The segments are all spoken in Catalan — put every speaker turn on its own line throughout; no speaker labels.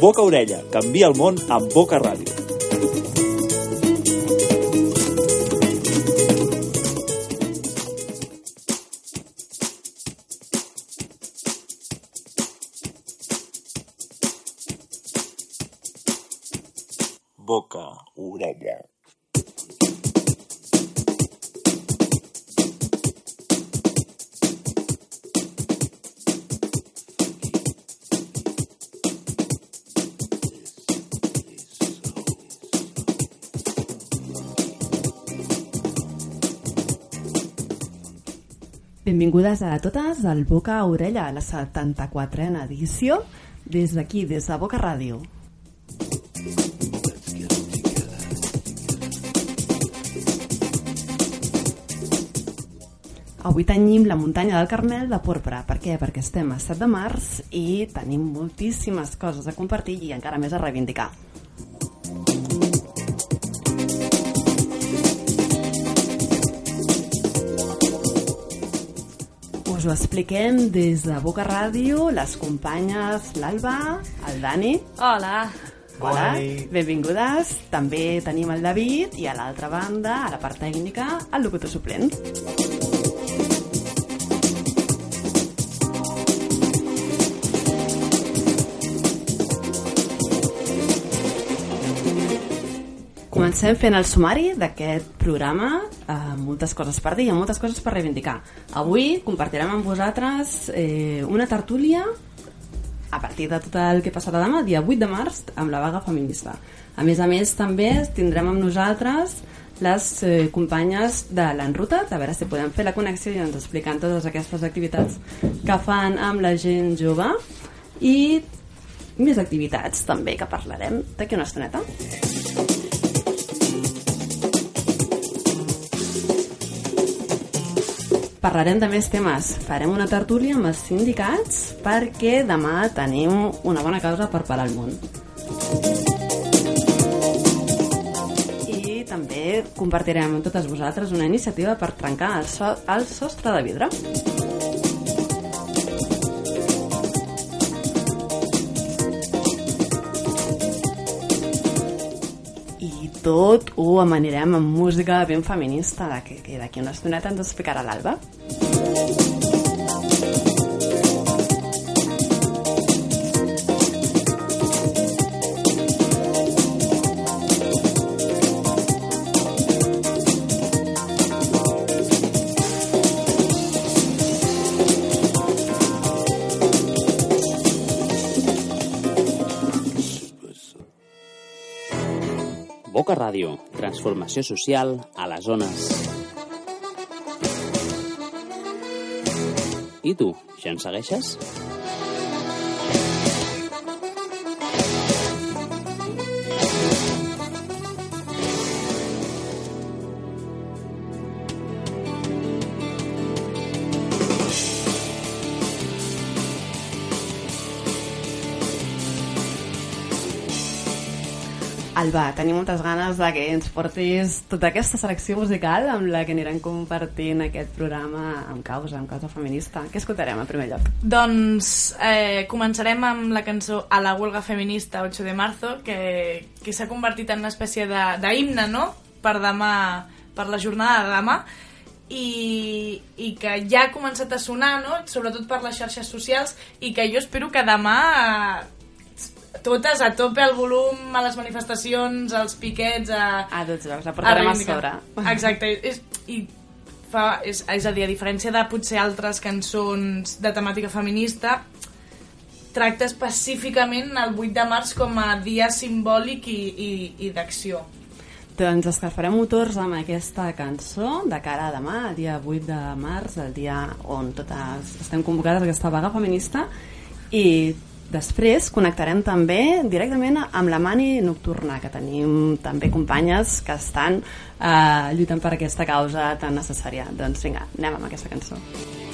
Boca Orella, canvia el món amb Boca Ràdio.
Benvingudes a totes al Boca Orella, la 74a edició, des d'aquí, des de Boca Ràdio. Avui tenim la muntanya del Carmel de Porpra. Per què? Perquè estem a 7 de març i tenim moltíssimes coses a compartir i encara més a reivindicar. Us ho expliquem des de Boca Ràdio, les companyes l'Alba, el Dani.
Hola.
Hola, benvingudes. També tenim el David i a l'altra banda, a la part tècnica, el locutor suplent. Comencem fent el sumari d'aquest programa amb moltes coses per dir, amb moltes coses per reivindicar. Avui compartirem amb vosaltres eh, una tertúlia a partir de tot el que passarà demà, dia 8 de març, amb la vaga feminista. A més a més, també tindrem amb nosaltres les eh, companyes de l'Enruta, a veure si podem fer la connexió i ens expliquen totes aquestes activitats que fan amb la gent jove i més activitats també que parlarem d'aquí una estoneta. Parlarem de més temes. Farem una tertúlia amb els sindicats perquè demà tenim una bona causa per parar el món. I també compartirem amb totes vosaltres una iniciativa per trencar el, so el sostre de vidre. Tot ho amanirem amb música ben feminista, que, que d'aquí una estoneta ens explicarà l'Alba.
Boca Ràdio, transformació social a les zones. I tu, ja ens segueixes?
Alba, tenim moltes ganes de que ens portis tota aquesta selecció musical amb la que anirem compartint aquest programa amb causa, amb causa feminista. Què escoltarem en primer lloc?
Doncs eh, començarem amb la cançó A la huelga feminista 8 de marzo, que, que s'ha convertit en una espècie d'himne, no?, per demà, per la jornada de demà, i, i que ja ha començat a sonar, no?, sobretot per les xarxes socials, i que jo espero que demà eh, totes a tope el volum a les manifestacions, als piquets, a,
A tots llocs, la portarem a,
reivindicar.
sobre.
Exacte, és, i fa, és, és a dir, a diferència de potser altres cançons de temàtica feminista, tracta específicament el 8 de març com a dia simbòlic i, i, i d'acció.
Doncs escalfarem motors amb aquesta cançó de cara a demà, el dia 8 de març, el dia on totes estem convocades a aquesta vaga feminista i després connectarem també directament amb la Mani Nocturna, que tenim també companyes que estan eh, lluitant per aquesta causa tan necessària. Doncs vinga, anem amb aquesta cançó.
A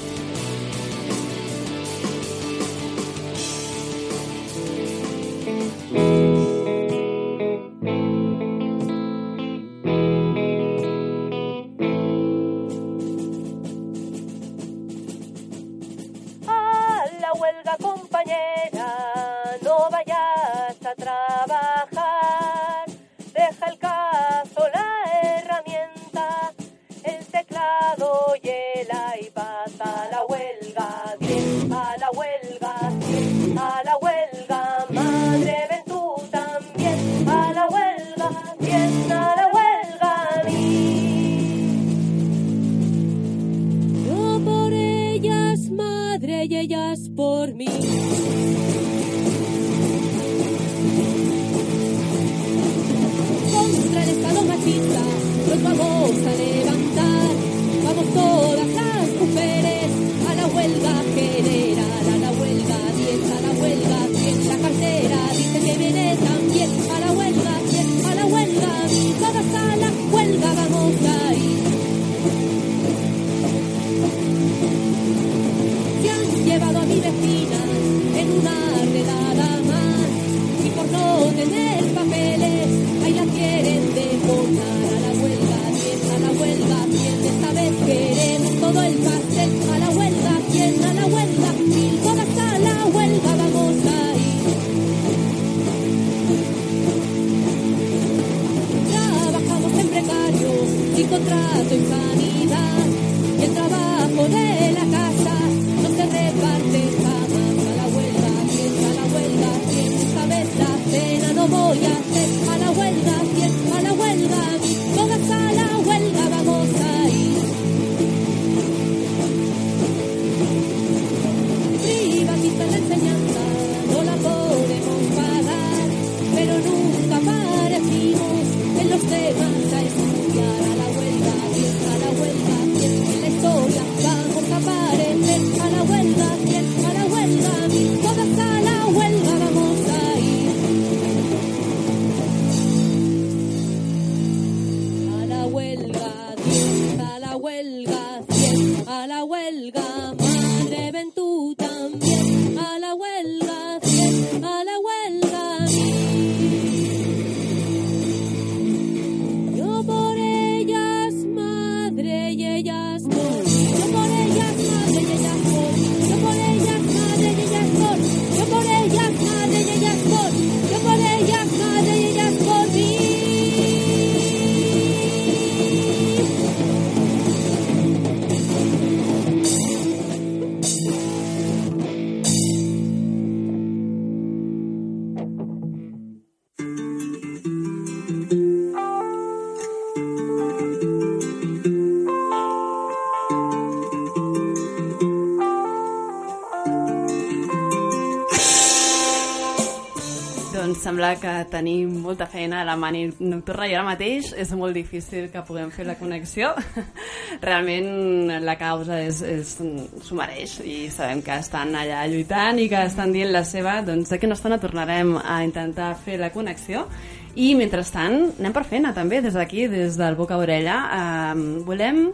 tenim molta feina a la mani nocturna i ara mateix és molt difícil que puguem fer la connexió. Realment la causa és, és, s'ho mereix i sabem que estan allà lluitant i que estan dient la seva. Doncs d'aquí una estona tornarem a intentar fer la connexió i mentrestant anem per feina també des d'aquí, des del Boca Orella. Eh, volem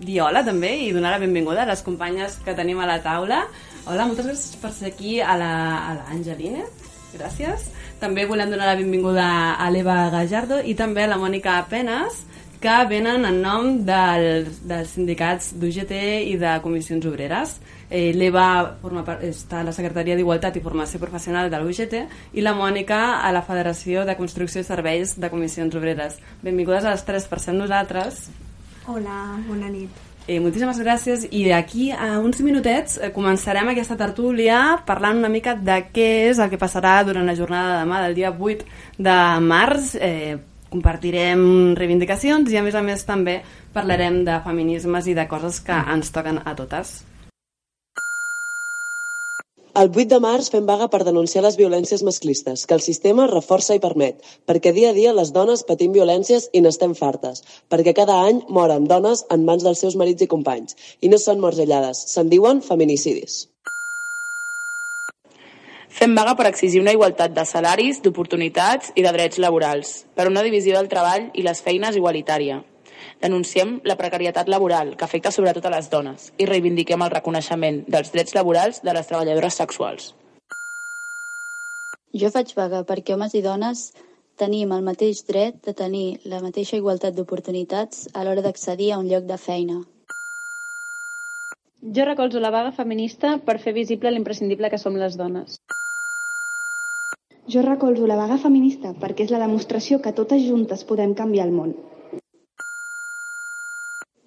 dir hola també i donar la benvinguda a les companyes que tenim a la taula. Hola, moltes gràcies per ser aquí a l'Angeline. La, gràcies. També volem donar la benvinguda a l'Eva Gajardo i també a la Mònica Penes, que venen en nom dels, dels sindicats d'UGT i de comissions obreres. Eh, L'Eva forma part- està a la Secretaria d'Igualtat i Formació Professional de l'UGT i la Mònica a la Federació de Construcció i Serveis de Comissions Obreres. Benvingudes a les tres per ser nosaltres.
Hola, bona nit.
Eh, moltíssimes gràcies. I d'aquí a uns minutets eh, començarem aquesta tertúlia parlant una mica de què és el que passarà durant la jornada de demà del dia 8 de març. Eh, compartirem reivindicacions i a més a més també parlarem de feminismes i de coses que ens toquen a totes
El 8 de març fem vaga per denunciar les violències masclistes, que el sistema reforça i permet, perquè dia a dia les dones patim violències i n'estem fartes, perquè cada any moren dones en mans dels seus marits i companys, i no són morts aïllades, se'n diuen feminicidis.
Fem vaga per exigir una igualtat de salaris, d'oportunitats i de drets laborals, per una divisió del treball i les feines igualitària. Denunciem la precarietat laboral, que afecta sobretot a les dones, i reivindiquem el reconeixement dels drets laborals de les treballadores sexuals.
Jo faig vaga perquè homes i dones tenim el mateix dret de tenir la mateixa igualtat d'oportunitats a l'hora d'accedir a un lloc de feina.
Jo recolzo la vaga feminista per fer visible l'imprescindible que som les dones.
Jo recolzo la vaga feminista perquè és la demostració que totes juntes podem canviar el món.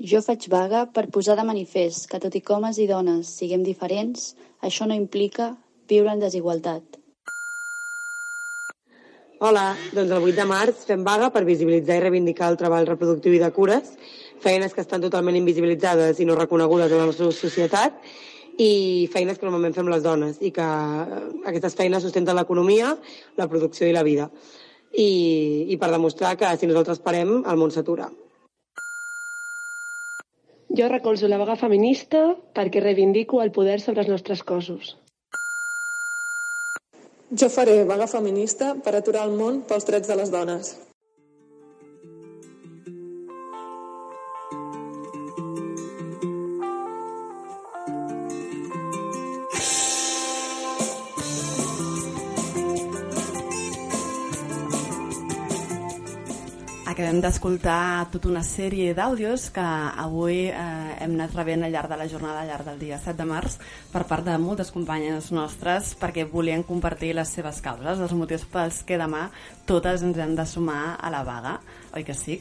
Jo faig vaga per posar de manifest que tot i que homes i dones siguem diferents, això no implica viure en desigualtat.
Hola, doncs el 8 de març fem vaga per visibilitzar i reivindicar el treball reproductiu i de cures, feines que estan totalment invisibilitzades i no reconegudes a la nostra societat, i feines que normalment fem les dones i que eh, aquestes feines sustenten l'economia, la producció i la vida. I, I per demostrar que si nosaltres parem, el món s'atura.
Jo recolzo la vaga feminista perquè reivindico el poder sobre els nostres cossos.
Jo faré vaga feminista per aturar el món pels drets de les dones.
Acabem d'escoltar tota una sèrie d'àudios que avui eh, hem anat rebent al llarg de la jornada, al llarg del dia 7 de març, per part de moltes companyes nostres perquè volien compartir les seves causes, els motius pels que demà totes ens hem de sumar a la vaga. Oi que sí?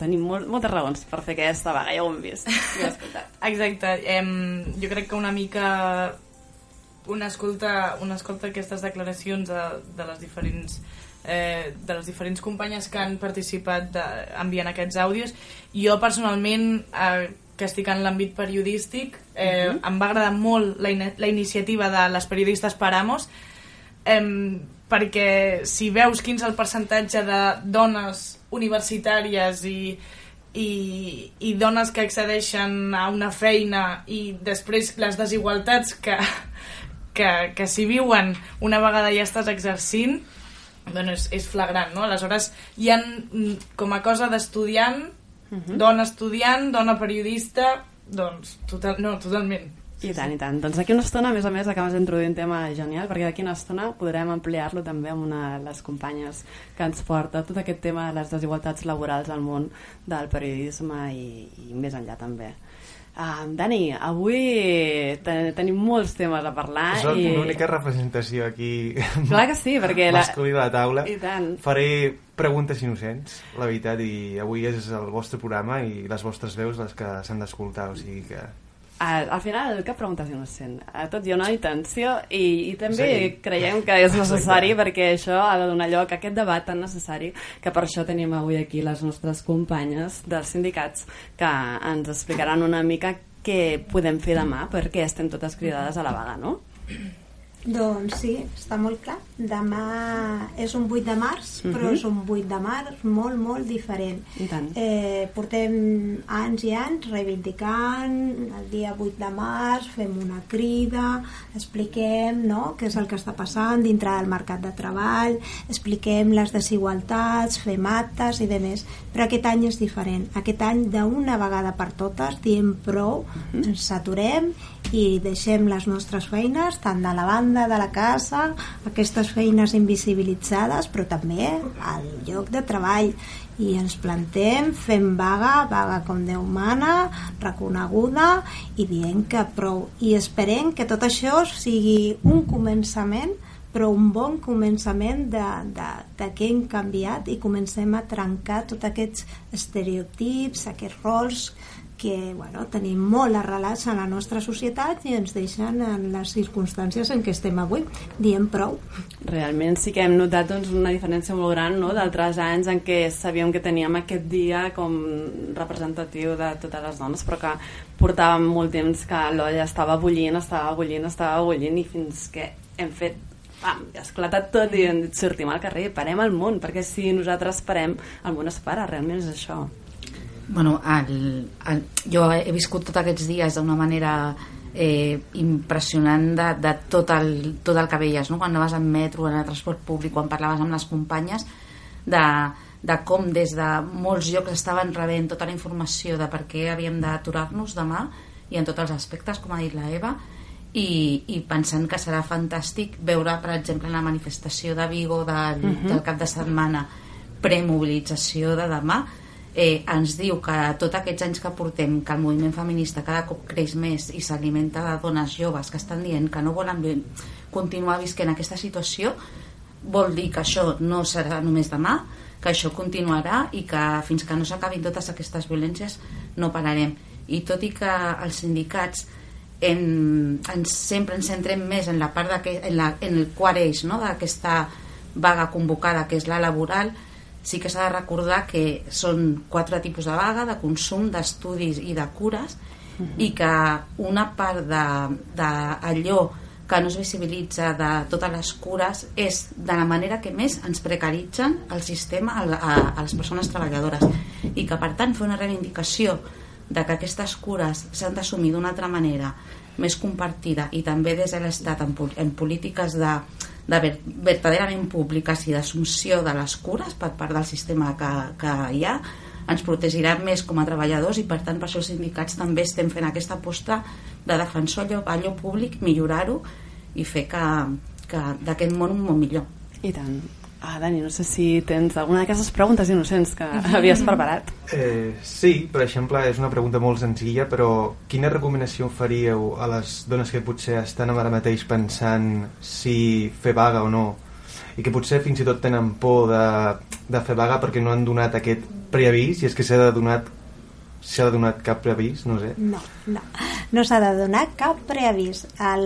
Tenim molt, moltes raons per fer aquesta vaga, ja ho hem vist. Ja.
Exacte. Em, jo crec que una mica una escolta, una escolta aquestes declaracions de, de les diferents eh, de les diferents companyes que han participat de, enviant aquests àudios jo personalment eh, que estic en l'àmbit periodístic eh, uh -huh. em va agradar molt la, in la iniciativa de les periodistes Paramos eh, perquè si veus quin és el percentatge de dones universitàries i, i, i dones que accedeixen a una feina i després les desigualtats que, que, que s'hi viuen una vegada ja estàs exercint doncs és, és flagrant, no? Aleshores, hi ha com a cosa d'estudiant, uh -huh. dona estudiant, dona periodista, doncs, total, no, totalment.
I tant, i tant. Doncs d'aquí una estona, a més a més, acabes d'introduir un tema genial, perquè d'aquí una estona podrem ampliar-lo també amb una de les companyes que ens porta tot aquest tema de les desigualtats laborals al món del periodisme i, i més enllà també. Uh, Dani, avui ten tenim molts temes a parlar
Soc
i...
l'única representació aquí
Clar que sí, perquè la...
masculina a la taula
I tant.
faré preguntes innocents la veritat, i avui és el vostre programa i les vostres veus les que s'han d'escoltar o sigui que
al, al final cap pregunta és innocent a tot hi ha una intenció i, i també
Sí.
creiem que és necessari
Exacte.
perquè això ha de donar lloc a aquest debat tan necessari que per això tenim avui aquí les nostres companyes dels sindicats que ens explicaran una mica què podem fer demà perquè estem totes cridades a la vaga, no?
Doncs sí, està molt clar. Demà és un 8 de març, però
Mhm.
és un 8 de març molt, molt diferent. Eh, portem anys i anys reivindicant el dia 8 de març, fem una crida, expliquem no, què és el que està passant dintre del mercat de treball, expliquem les desigualtats, fem actes i demés. Però aquest any és diferent. Aquest any, d'una vegada per totes, diem prou, ens aturem i deixem les nostres feines, tant de la banda de la casa, aquestes feines invisibilitzades, però també al lloc de treball. I ens plantem, fem vaga, vaga com Déu mana, reconeguda, i dient que prou. I esperem que tot això sigui un començament però un bon començament de, de, de què hem canviat i comencem a trencar tots aquests estereotips, aquests rols que bueno, tenim molt arrelats en la nostra societat i ens deixen en les circumstàncies en què estem avui. Diem prou.
Realment sí que hem notat doncs, una diferència molt gran no? d'altres anys en què sabíem que teníem aquest dia com representatiu de totes les dones, però que portàvem molt temps que l'olla estava bullint, estava bullint, estava bullint i fins que hem fet pam, esclatat tot i sortim al carrer, parem el món, perquè si nosaltres parem, el món es para, realment és això.
Bueno, el, el, jo he viscut tots aquests dies d'una manera eh, impressionant de, de tot, el, tot el que veies, no? quan anaves en metro, en el transport públic, quan parlaves amb les companyes, de, de com des de molts llocs estaven rebent tota la informació de per què havíem d'aturar-nos demà i en tots els aspectes, com ha dit la Eva, i, i pensant que serà fantàstic veure, per exemple, en la manifestació de Vigo del, uh
Mhm.
-huh. del cap de setmana premobilització de demà eh, ens diu que tots aquests anys que portem que el moviment feminista cada cop creix més i s'alimenta de dones joves que estan dient que no volen continuar visquent aquesta situació vol dir que això no serà només demà que això continuarà i que fins que no s'acabin totes aquestes violències no pararem i tot i que els sindicats en, en, sempre ens centrem més en la part en, la, en el quart eix no? d'aquesta vaga convocada que és la laboral sí que s'ha de recordar que són quatre tipus de vaga, de consum, d'estudis i de cures i que una part d'allò que no es visibilitza de totes les cures és de la manera que més ens precaritzen el sistema a, a, a les persones treballadores. I que per tant fer una reivindicació de que aquestes cures s'han d'assumir d'una altra manera més compartida i també des de l'Estat en, en polítiques de, de ver, verdaderament públiques i d'assumpció de les cures per part del sistema que, que hi ha ens protegirà més com a treballadors i per tant per això els sindicats també estem fent aquesta aposta de defensar allò, allò públic, millorar-ho i fer que, que d'aquest món un món millor.
I tant. Ah, Dani, no sé si tens alguna d'aquestes preguntes innocents que havies preparat.
Eh, sí, per exemple, és una pregunta molt senzilla, però quina recomanació faríeu a les dones que potser estan ara mateix pensant si fer vaga o no i que potser fins i tot tenen por de, de fer vaga perquè no han donat aquest preavís i és que s'ha de donar s'ha de donar cap preavís, no sé.
No, no, no s'ha de donar cap preavís. El,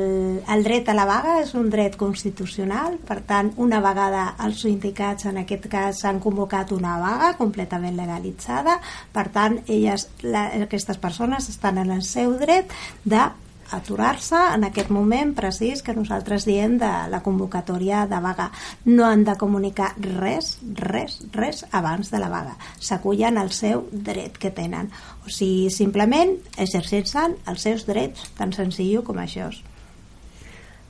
el dret a la vaga és un dret constitucional, per tant, una vegada els sindicats, en aquest cas, han convocat una vaga completament legalitzada, per tant, elles, la, aquestes persones estan en el seu dret de aturar-se en aquest moment precís que nosaltres diem de la convocatòria de vaga. No han de comunicar res, res, res abans de la vaga. S'acullen al seu dret que tenen. O sigui, simplement exerceixen els seus drets, tan senzill com això.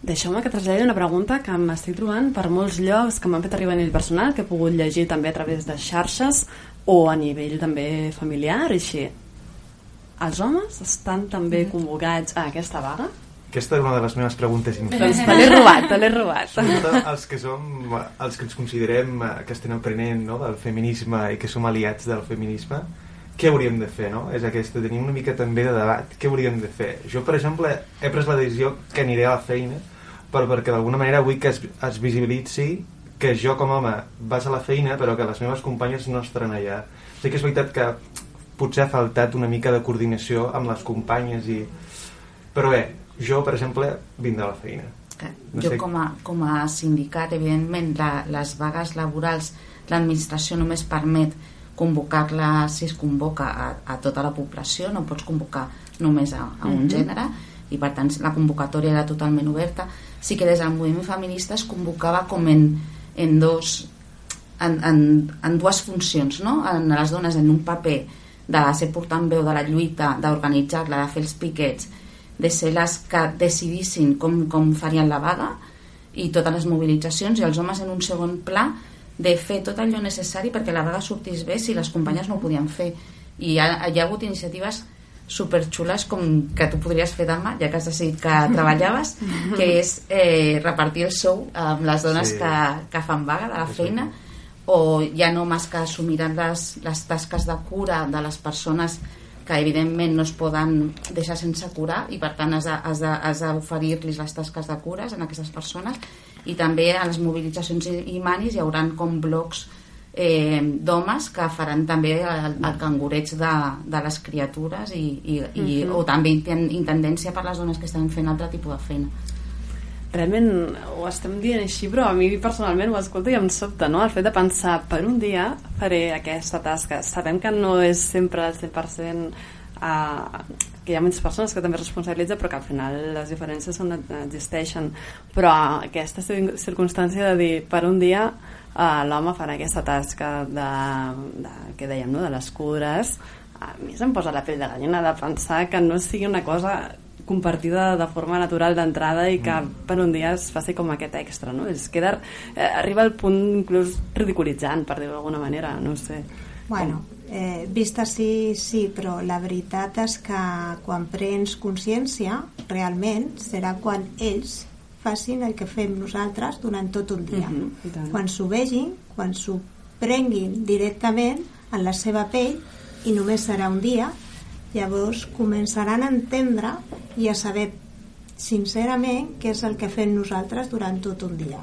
Deixeu-me que traslladin una pregunta que m'estic trobant per molts llocs que m'han fet arribar a nivell personal, que he pogut llegir també a través de xarxes o a nivell també familiar, així els homes estan també convocats a aquesta vaga?
Aquesta és una de les meves preguntes
Doncs te l'he robat, te l'he robat.
Sobretot els que som, els que ens considerem eh, que estem aprenent no, del feminisme i que som aliats del feminisme, què hauríem de fer, no? És aquesta, tenim una mica també de debat, què hauríem de fer? Jo, per exemple, he pres la decisió que aniré a la feina però perquè d'alguna manera vull que es, es visibilitzi que jo com a home vaig a la feina però que les meves companyes no estaran allà. Sí que és veritat que potser ha faltat una mica de coordinació amb les companyes i... però bé, jo per exemple vinc de la feina
no jo sé... com, a, com a sindicat evidentment la, les vagues laborals l'administració només permet convocar-la si es convoca a, a tota la població no pots convocar només a, a un mm -hmm. gènere i per tant la convocatòria era totalment oberta sí que des del moviment feminista es convocava com en, en dos en, en, en dues funcions no? en les dones en un paper de ser portant-veu de la lluita, d'organitzar-la, de fer els piquets, de ser les que decidissin com, com farien la vaga i totes les mobilitzacions i els homes en un segon pla de fer tot allò necessari perquè la vaga sortís bé si les companyes no ho podien fer. I hi ha, hi ha hagut iniciatives superxules com que tu podries fer demà ja que has decidit que treballaves que és eh, repartir el sou amb les dones sí. que, que fan vaga de la feina. sí o ja no més que assumiran les, les tasques de cura de les persones que evidentment no es poden deixar sense curar i per tant has d'oferir-los les tasques de cures en aquestes persones i també a les mobilitzacions i, manis hi haurà com blocs eh, d'homes que faran també el, el cangureig de, de les criatures i, i, i, uh -huh. o també intendència per les dones que estan fent altre tipus de feina
realment ho estem dient així, però a mi personalment ho escolto i em sobta, no? El fet de pensar, per un dia faré aquesta tasca. Sabem que no és sempre al 100% uh, que hi ha moltes persones que també es responsabilitzen però que al final les diferències són, existeixen però aquesta circumstància de dir per un dia uh, l'home farà aquesta tasca de, de, que dèiem, no? de les cures a mi se'm posa la pell de gallina de pensar que no sigui una cosa compartida de forma natural d'entrada i que mm. per un dia es faci com aquest extra, no? És queda, eh, arriba al punt inclús ridiculitzant, per dir-ho d'alguna manera, no sé.
Bueno, eh, vist així, sí, però la veritat és que quan prens consciència, realment, serà quan ells facin el que fem nosaltres durant tot un dia. Mm -hmm, quan s'ho vegin, quan s'ho prenguin directament en la seva pell, i només serà un dia, llavors començaran a entendre i a saber sincerament què és el que fem nosaltres durant tot un dia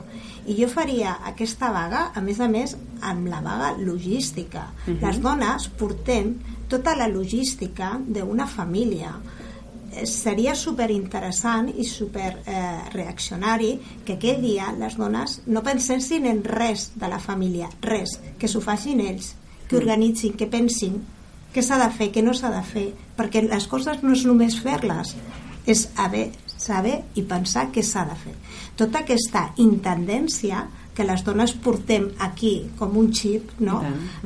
i jo faria aquesta vaga a més a més amb la vaga logística uh mhm. -huh. les dones portem tota la logística d'una família eh, seria super interessant i super eh, reaccionari que aquell dia les dones no pensessin en res de la família, res, que s'ho facin ells, que mm. organitzin, que pensin què s'ha de fer, què no s'ha de fer, perquè les coses no és només fer-les, és haver, saber i pensar què s'ha de fer. Tota aquesta intendència que les dones portem aquí com un xip, no?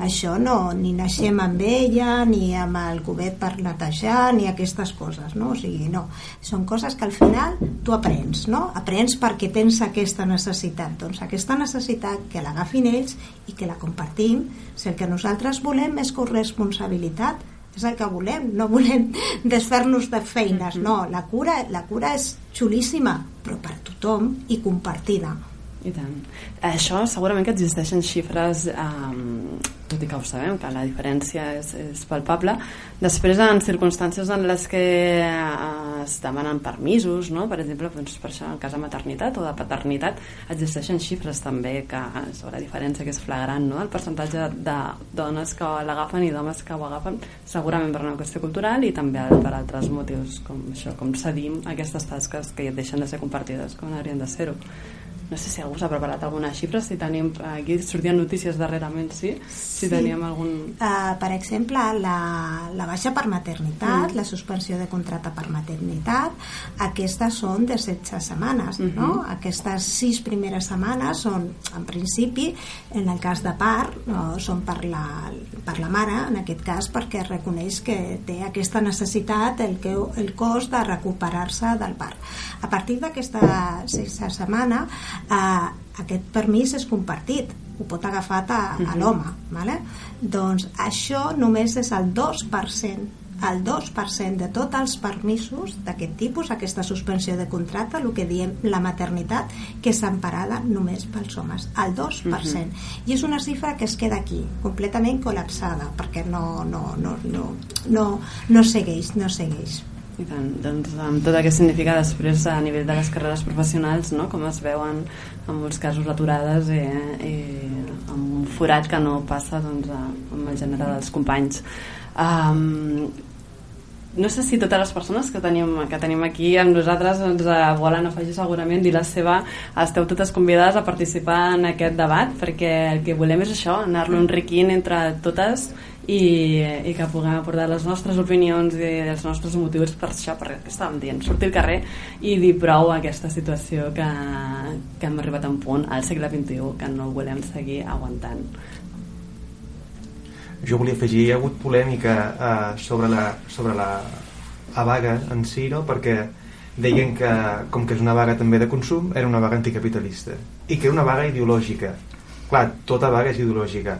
Això no, ni naixem amb ella, ni amb el cubet per netejar, ni aquestes coses, no? O sigui, no. Són coses que al final tu aprens, no? Aprens perquè tens aquesta necessitat. Doncs aquesta necessitat que l'agafin ells i que la compartim, si el que nosaltres volem és corresponsabilitat, és el que volem, no volem desfer-nos de feines, no, la cura, la cura és xulíssima, però per tothom i compartida.
I tant. Això segurament que existeixen xifres, um, tot i que ho sabem, que la diferència és, és palpable. Després, en circumstàncies en les que uh, es demanen permisos, no? per exemple, doncs, per això en cas de maternitat o de paternitat, existeixen xifres també que, sobre la diferència que és flagrant, no? el percentatge de dones que l'agafen i d'homes que ho agafen, segurament per una qüestió cultural i també per altres motius, com això, com cedim aquestes tasques que deixen de ser compartides com haurien de ser-ho no sé si algú s'ha preparat alguna xifra si tenim, aquí sortien notícies darrerament sí? si
Sí.
teníem algun
Uh, per exemple, la, la baixa per maternitat,
Mm.
la suspensió de contracte per maternitat, aquestes són de 16 setmanes,
Mhm.
no? Aquestes sis primeres setmanes són, en principi, en el cas de part, no, són per la, per la mare, en aquest cas, perquè reconeix que té aquesta necessitat, el, que, el cost de recuperar-se del part. A partir d'aquesta sexta setmana, eh, aquest permís és compartit, ho pot agafar a, a
Mhm.
l'home, vale? doncs això només és el 2% el 2% de tots els permisos d'aquest tipus, aquesta suspensió de contracte, el que diem la maternitat, que és emparada només pels homes, el 2%. I és una xifra que es queda aquí, completament col·lapsada, perquè no, no, no, no, no, no segueix, no segueix.
I tant, doncs amb tot el que significa després a nivell de les carreres professionals, no? com es veuen en molts casos aturades i, i amb un forat que no passa doncs, a, amb el gènere dels companys. Um, no sé si totes les persones que tenim, que tenim aquí amb nosaltres ens eh, volen afegir segurament dir la seva, esteu totes convidades a participar en aquest debat perquè el que volem és això, anar-lo enriquint entre totes i, i que puguem aportar les nostres opinions i els nostres motius per això, perquè estàvem dient, sortir al carrer i dir prou a aquesta situació que, que hem arribat a un punt al segle XXI que no volem seguir aguantant
jo volia afegir, hi ha hagut polèmica eh, sobre, la, sobre la, la vaga en si, no? perquè deien que, com que és una vaga també de consum, era una vaga anticapitalista i que era una vaga ideològica. Clar, tota vaga és ideològica.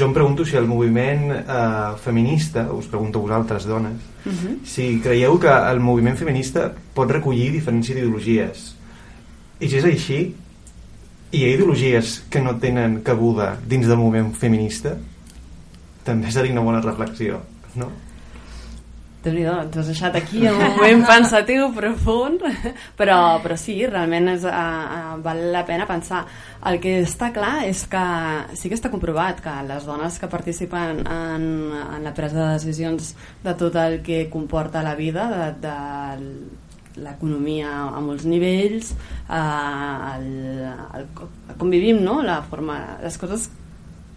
Jo em pregunto si el moviment eh, feminista, us pregunto a vosaltres, dones,
uh -huh.
si creieu que el moviment feminista pot recollir diferents ideologies. I si és així, hi ha ideologies que no tenen cabuda dins del moviment feminista? També seria una bona reflexió, no?
Déu nhi ens has deixat aquí en un moment pensatiu profund però, però sí, realment és, uh, uh, val la pena pensar el que està clar és que sí que està comprovat que les dones que participen en, en la presa de decisions de tot el que comporta la vida de, de l'economia a molts nivells eh, el, el, com vivim no? la forma, les coses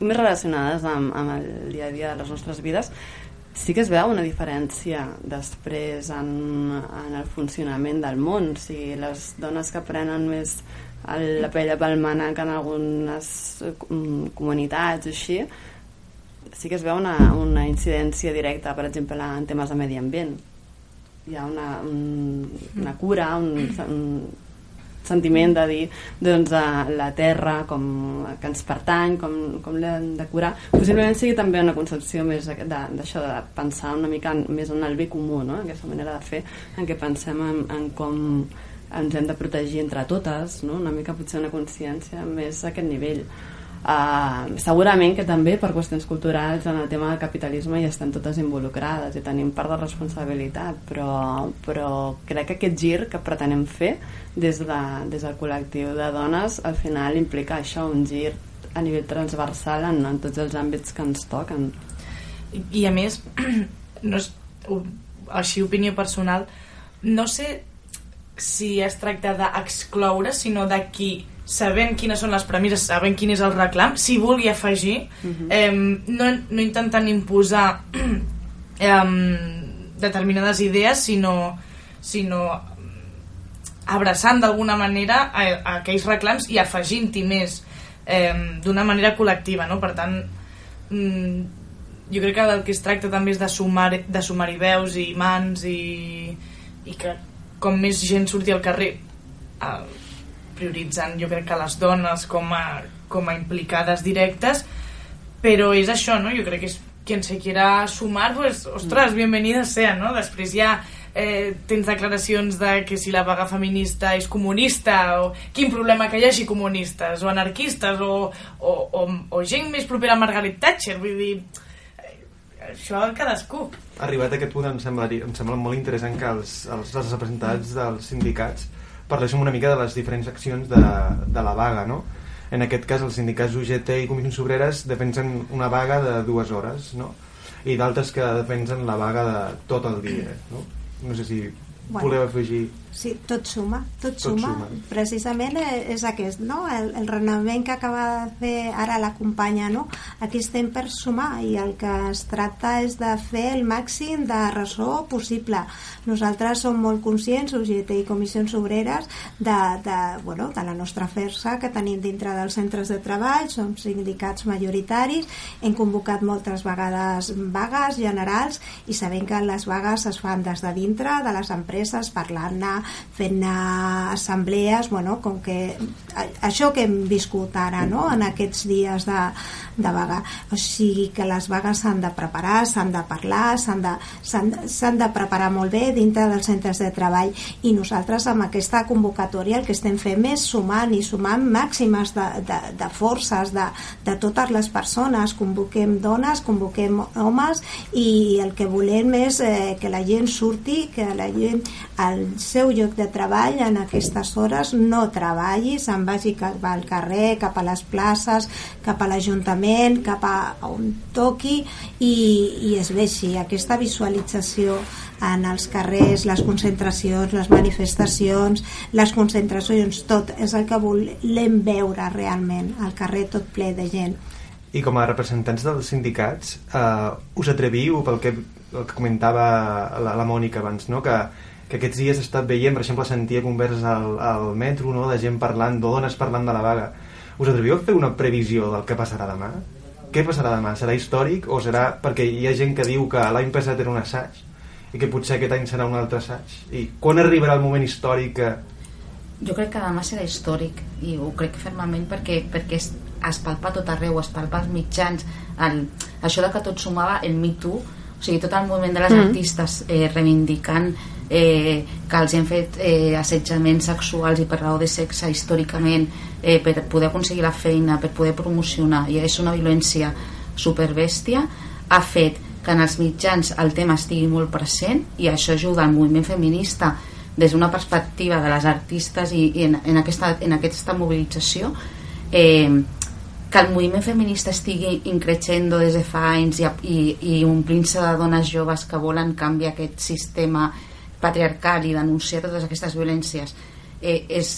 més relacionades amb, amb el dia a dia de les nostres vides sí que es veu una diferència després en, en el funcionament del món. O sigui, les dones que prenen més el, la pell pel mànec en algunes um, comunitats o així sí que es veu una, una incidència directa per exemple en temes de medi ambient. Hi ha una, un, una cura un, un sentiment de dir doncs, la terra com que ens pertany, com, com l'hem de curar possiblement sigui també una concepció més d'això, de, de pensar una mica més en el bé comú, no? aquesta manera de fer en què pensem en, en com ens hem de protegir entre totes no? una mica potser una consciència més a aquest nivell Uh, segurament que també per qüestions culturals en el tema del capitalisme hi estem totes involucrades i tenim part de responsabilitat però, però crec que aquest gir que pretenem fer des, de, des del col·lectiu de dones al final implica això, un gir a nivell transversal en, en tots els àmbits que ens toquen.
I, i a més, no és, així opinió personal, no sé si es tracta d'excloure, sinó de qui sabent quines són les premisses, sabent quin és el reclam, si vulgui afegir,
Mhm.
eh, no, no intentant imposar eh, determinades idees, sinó, sinó abraçant d'alguna manera a, a aquells reclams i afegint-hi més eh, d'una manera col·lectiva, no? Per tant, mm, jo crec que del que es tracta també és de sumar, de sumar-hi veus i mans i, i que com més gent surti al carrer eh, prioritzant jo crec que les dones com a, com a implicades directes però és això, no? Jo crec que és quien se quiera sumar, pues, ostres, bienvenida sea, no? Després ja eh, tens declaracions de que si la vaga feminista és comunista o quin problema que hi hagi comunistes o anarquistes o, o, o, o gent més propera a Margaret Thatcher vull dir eh, això cadascú
Arribat a aquest punt em sembla, em sembla molt interessant que els, els, els representants dels sindicats parléssim una mica de les diferents accions de, de la vaga, no? En aquest cas, els sindicats UGT i Comissions Obreres defensen una vaga de dues hores, no? I d'altres que defensen la vaga de tot el dia, no? No sé si
Bueno.
voleu afegir...
Sí, tot suma, tot,
Tot
suma.
suma.
Precisament eh, és aquest, no? El, el renovament que acaba de fer ara la companya, no? Aquí estem per sumar i el que es tracta és de fer el màxim de ressò possible. Nosaltres som molt conscients, UGT i Comissions Obreres, de, de, bueno, de la nostra força que tenim dintre dels centres de treball, som sindicats majoritaris, hem convocat moltes vegades vagues generals i sabem que les vagues es fan des de dintre de les empreses, parlant-ne, fent assemblees, bueno, com que a- això que hem viscut ara, no?, en aquests dies de, de vaga. O sigui que les vagues s'han de preparar, s'han de parlar, s'han de, s'han de preparar molt bé dintre dels centres de treball i nosaltres amb aquesta convocatòria el que estem fent és sumant i sumant màximes de, de, de forces de, de totes les persones, convoquem dones, convoquem homes i el que volem és eh, que la gent surti, que la gent al seu lloc de treball en aquestes hores no treballi, se'n vagi cap al carrer, cap a les places, cap a l'Ajuntament, cap a on toqui i, i es vegi aquesta visualització en els carrers, les concentracions, les manifestacions, les concentracions, tot és el que volem veure realment, al carrer tot ple de gent.
I com a representants dels sindicats, eh, us atreviu, pel que, el que comentava la, la Mònica abans, no? que, que aquests dies he estat veient, per exemple, sentia converses al, al metro, no? de gent parlant, de dones parlant de la vaga. Us atreviu a fer una previsió del que passarà demà? Què passarà demà? Serà històric o serà... Perquè hi ha gent que diu que l'any passat era un assaig i que potser aquest any serà un altre assaig. I quan arribarà el moment històric que...
Jo crec que demà serà històric i ho crec fermament perquè, perquè es, es palpa tot arreu, es palpa als mitjans el, això de que tot sumava el Me Too o sigui, tot el moviment de les
Mm.
mm. artistes eh, reivindicant eh, que els han fet eh, assetjaments sexuals i per raó de sexe històricament eh, per poder aconseguir la feina, per poder promocionar i és una violència superbèstia ha fet que en els mitjans el tema estigui molt present i això ajuda al moviment feminista des d'una perspectiva de les artistes i, i en, en, aquesta, en aquesta mobilització eh, que el moviment feminista estigui increixendo des de fa anys i, i, i omplint-se de dones joves que volen canviar aquest sistema patriarcal i denunciar totes aquestes violències eh, és,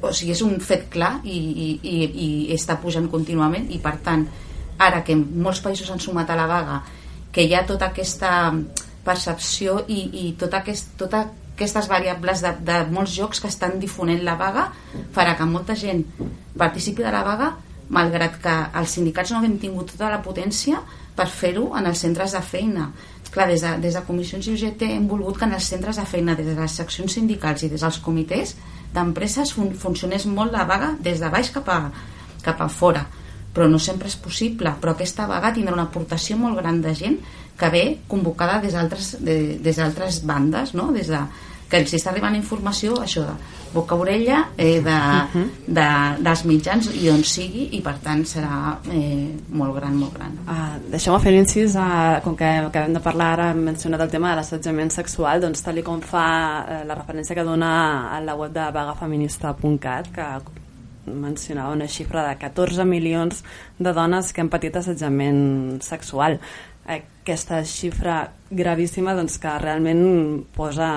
o sigui, és un fet clar i, i, i, i està pujant contínuament i per tant ara que molts països han sumat a la vaga que hi ha tota aquesta percepció i, i tota aquest, tota aquestes variables de, de molts jocs que estan difonent la vaga farà que molta gent participi de la vaga malgrat que els sindicats no haguem tingut tota la potència per fer-ho en els centres de feina clar, des de, des de comissions i UGT hem volgut que en els centres de feina des de les seccions sindicals i des dels comitès d'empreses fun funcionés molt la vaga des de baix cap a, cap a fora però no sempre és possible però aquesta vaga tindrà una aportació molt gran de gent que ve convocada des d'altres de, des bandes no? des de, que els està arribant informació això de boca a orella eh, de, de, dels mitjans i on sigui i per tant serà eh, molt gran, molt gran
Uh, Deixeu-me fer l'incís, uh, com que acabem de parlar ara, hem mencionat el tema de l'assetjament sexual, doncs tal com fa uh, la referència que dona a la web de vagafeminista.cat, que mencionava una xifra de 14 milions de dones que han patit assetjament sexual. Aquesta xifra gravíssima doncs, que realment posa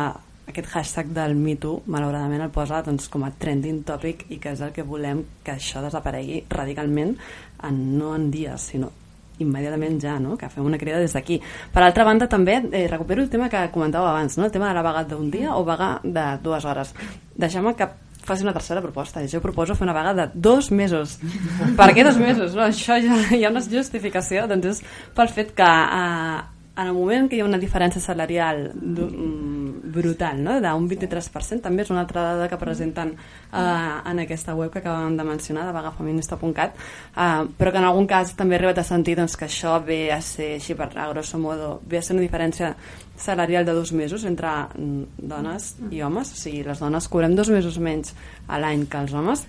aquest hashtag del MeToo, malauradament el posa doncs, com a trending topic i que és el que volem que això desaparegui radicalment en, no en dies, sinó immediatament ja, no? que fem una crida des d'aquí. Per altra banda, també eh, recupero el tema que comentàveu abans, no? el tema de la vaga d'un dia o vaga de dues hores. Deixeu-me que faci una tercera proposta. Jo proposo fer una vaga de dos mesos. per què dos mesos? No, això ja hi ha una justificació. Doncs és pel fet que eh, en el moment que hi ha una diferència salarial mm, brutal, no? d'un 23%, també és una altra dada que presenten eh, en aquesta web que acabem de mencionar, de vagafeminista.cat, eh, però que en algun cas també he arribat a sentir doncs, que això ve a ser, així per a grosso modo, ve a ser una diferència salarial de dos mesos entre mm, dones i homes, o sigui, les dones cobrem dos mesos menys a l'any que els homes,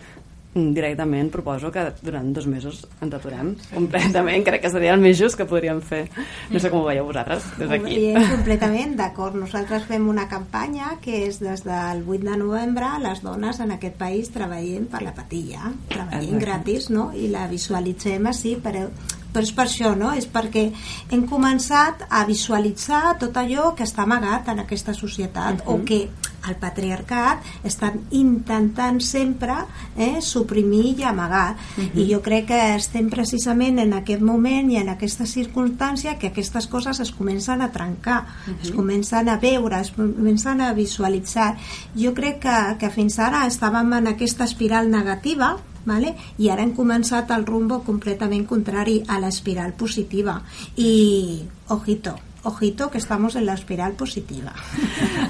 directament proposo que durant dos mesos ens aturem completament, crec que seria el més just que podríem fer no sé com ho veieu vosaltres des d'aquí
completament, d'acord. Nosaltres fem una campanya que és des del 8 de novembre les dones en aquest país treballem per la patilla, treballem
Exacte.
gratis, no? I la visualitzem així, però, però és per això, no? És perquè hem començat a visualitzar tot allò que està amagat en aquesta societat o que el patriarcat està intentant sempre eh, suprimir i amagar
Mhm.
i jo crec que estem precisament en aquest moment i en aquesta circumstància que aquestes coses es comencen a trencar es comencen a veure, es comencen a visualitzar jo crec que, que fins ara estàvem en aquesta espiral negativa Vale? i ara hem començat el rumbo completament contrari a l'espiral positiva i ojito ojito que estamos en la espiral positiva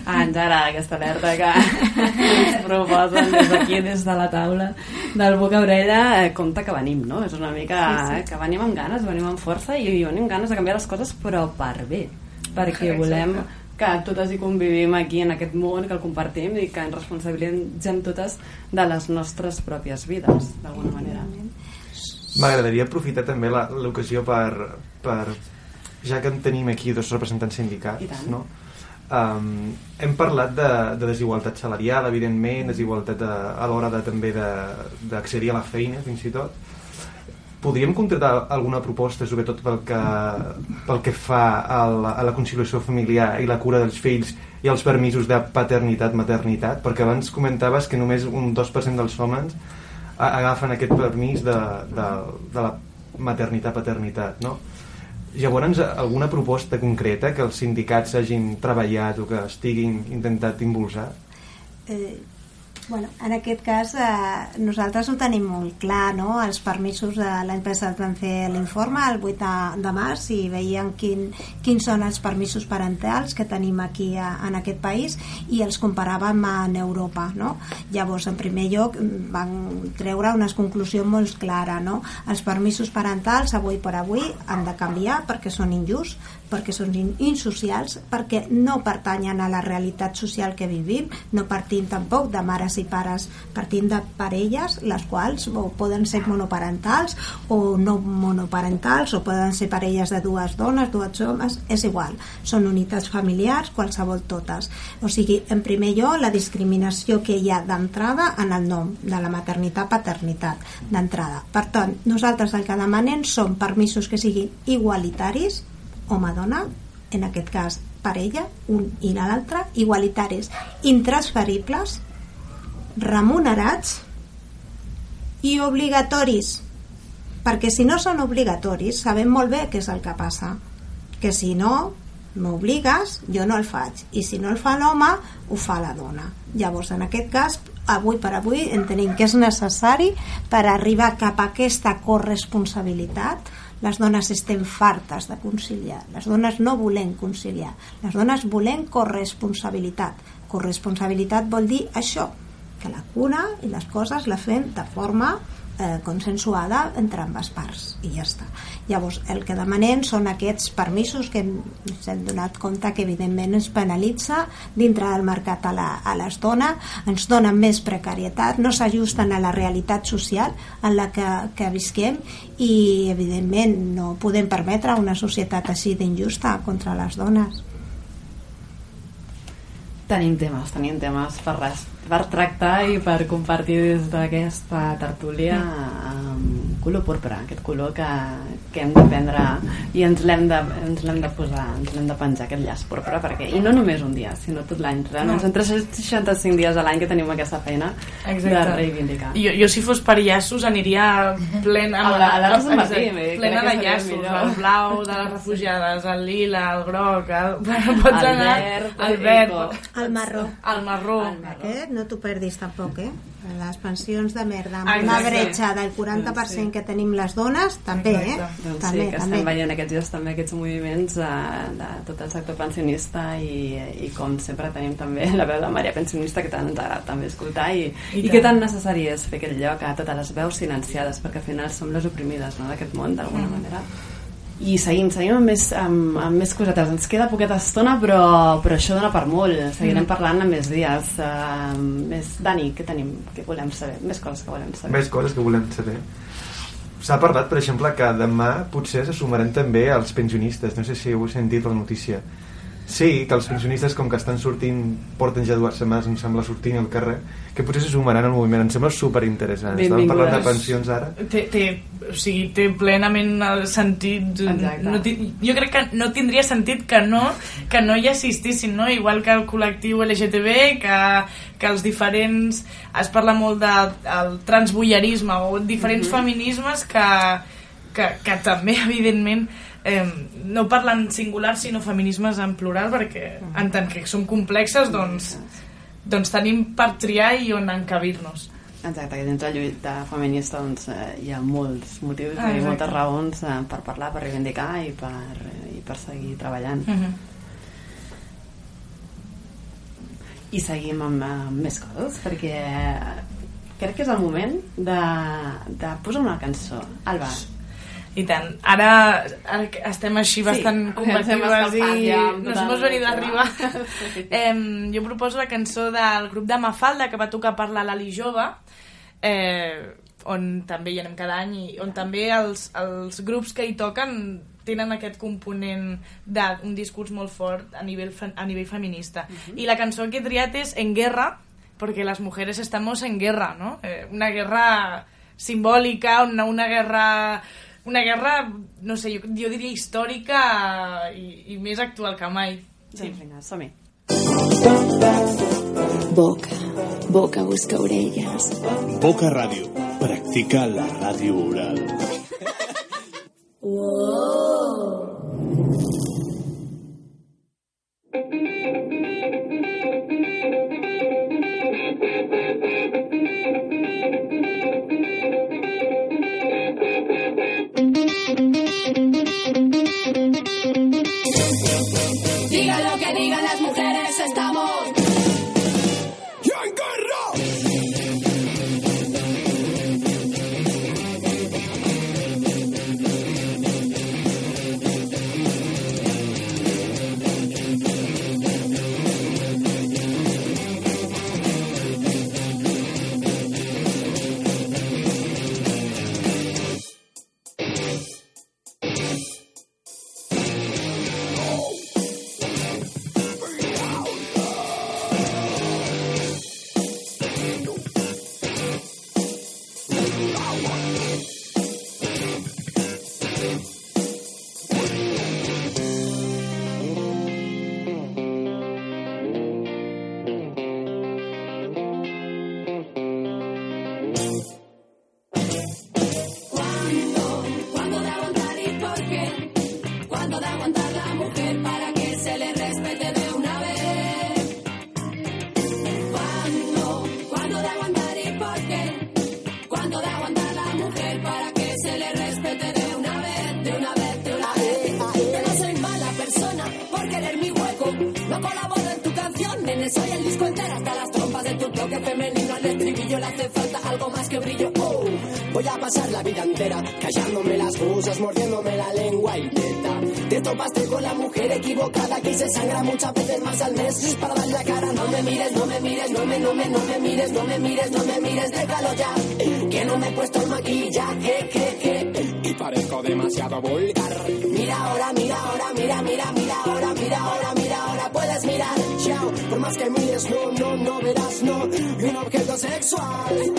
Ah, ens agrada aquesta alerta que ens proposen des d'aquí, des de la taula del boca orella, eh, compte que venim, no? És una mica
Sí, sí.
eh, que venim amb ganes, venim amb força i venim amb ganes de canviar les coses, però per bé, perquè
Exacte.
volem que totes hi convivim aquí en aquest món, que el compartim i que ens responsabilitzem totes de les nostres pròpies vides, d'alguna manera.
M'agradaria aprofitar també la- l'ocasió per, per, ja que en tenim aquí dos representants
tant.
no? Um, hem parlat de, de desigualtat salarial, evidentment, desigualtat a, a l'hora de, també de- d'accedir a la feina, fins i tot. Podríem concretar alguna proposta, sobretot pel que, pel que fa a la, a la conciliació familiar i la cura dels fills i els permisos de paternitat-maternitat? Perquè abans comentaves que només un 2% dels homes agafen aquest permís de, de, de la maternitat-paternitat, no? Llavors, alguna proposta concreta que els sindicats hagin treballat o que estiguin intentat impulsar?
eh, bueno, en aquest cas eh, nosaltres ho tenim molt clar no? els permisos de passat vam fer l'informe el 8 de, de març i veiem quin, quins són els permisos parentals que tenim aquí a, en aquest país i els comparàvem en Europa no? llavors en primer lloc mm, van treure unes conclusions molt clares no? els permisos parentals avui per avui han de canviar perquè són injusts perquè són in- insocials, perquè no pertanyen a la realitat social que vivim, no partim tampoc de mares i pares, partim de parelles, les quals o poden ser monoparentals o no monoparentals, o poden ser parelles de dues dones, dues homes, és igual, són unitats familiars, qualsevol totes. O sigui, en primer lloc, la discriminació que hi ha d'entrada en el nom de la maternitat-paternitat, d'entrada. Per tant, nosaltres el que demanem són permisos que siguin igualitaris, home-dona, en aquest cas parella, un i l'altre, igualitaris, intransferibles, remunerats i obligatoris. Perquè si no són obligatoris, sabem molt bé què és el que passa. Que si no m'obligues, jo no el faig. I si no el fa l'home, ho fa la dona. Llavors, en aquest cas, avui per avui entenem que és necessari per arribar cap a aquesta corresponsabilitat les dones estem fartes de conciliar. Les dones no volem conciliar. Les dones volem corresponsabilitat. Corresponsabilitat vol dir això que la cura i les coses la fem de forma eh, consensuada entre ambes parts i ja està. Llavors, el que demanem són aquests permisos que ens hem donat compte que evidentment ens penalitza dintre del mercat a, la, a les dones, ens donen més precarietat, no s'ajusten a la realitat social en la que, que visquem i evidentment no podem permetre una societat així d'injusta contra les dones.
Tenim temes, tenim temes per, res, per tractar i per compartir des d'aquesta tertúlia. Amb color porpra, aquest color que, que hem d'aprendre i ens l'hem de, ens l'hem de posar, ens l'hem de penjar aquest llaç porpra, perquè, i no només un dia, sinó tot l'any.
No.
són 365 dies a l'any que tenim aquesta feina de reivindicar.
Jo, jo si fos per llaços aniria plena
A la- a la
exacte,
dit,
plena de llaços el blau de les refugiades, el lila, el groc el... Pots
El
anar
verd,
el verd
El marró.
el marró
Aquest no t'ho perdis tampoc, eh? Les pensions de merda, amb
Exacte.
una bretxa del 40% que tenim les dones, també, eh?
Doncs
també,
sí, que
també.
estem veient aquests dies també aquests moviments de, de tot el sector pensionista i, i com sempre tenim també la veu de Maria Pensionista que tant ens agrada també escoltar i,
I
i,
tant.
que tan necessari és fer aquest lloc a totes les veus silenciades perquè al final som les oprimides no, d'aquest món d'alguna
Mhm.
manera i seguim, seguim amb més, amb, amb més cosetes ens queda poqueta estona però, però això dona per molt seguirem
Mhm.
parlant en més dies uh, més... Dani, què tenim? Què volem saber? Més coses que volem saber
Més coses que volem saber. S'ha parlat, per exemple, que demà potser se sumaran també els pensionistes. No sé si heu sentit la notícia. Sí, que els pensionistes, com que estan sortint, porten ja dues setmanes, em sembla, sortint al carrer, que potser se sumaran al moviment. Em sembla superinteressant. Estàvem parlant de pensions ara.
té, té, o sigui, té plenament el sentit
Exacte.
no, jo crec que no tindria sentit que no que no hi assistissin no? igual que el col·lectiu LGTB que, que els diferents es parla molt del de, transbullerisme o diferents
Mhm.
feminismes que, que, que també evidentment eh, no parlen singular sinó feminismes en plural perquè en tant que som complexes doncs, doncs tenim per triar i on encabir-nos
Exacte, que dintre la lluita feminista doncs, eh, hi ha molts motius
Ah,
i moltes raons eh, per parlar, per reivindicar i per, i per seguir treballant.
Mhm.
I seguim amb, amb més coses, perquè crec que és el moment de, de posar una cançó. Alba,
I tant. Ara, ara estem així
Sí,
bastant
hem
combatives i
ja,
nos hemos venido arriba. eh, jo proposo la cançó del grup de Mafalda que va tocar per la Lali Jove, eh, on també hi anem cada any i on també els, els grups que hi toquen tenen aquest component d'un discurs molt fort a nivell, a nivell feminista. I la cançó que he triat és En guerra, porque las mujeres estamos en guerra, ¿no? Eh, una guerra simbòlica, una, una guerra una guerra, no sé, jo, jo diria històrica i, i més actual que mai. Sí.
Doncs vinga, som-hi.
Boca, boca busca orelles.
Boca Radio. Practica la radio oral.
Diga un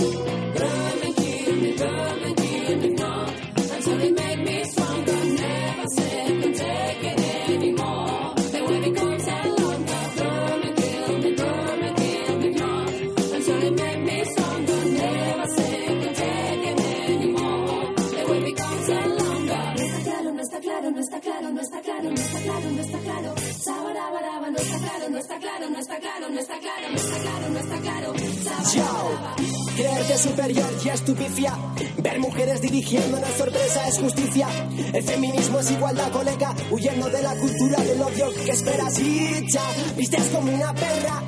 dirigiendo una sorpresa es justicia. El feminismo es igualdad, colega. Huyendo de la cultura del odio que esperas y ya. Vistes como una perra.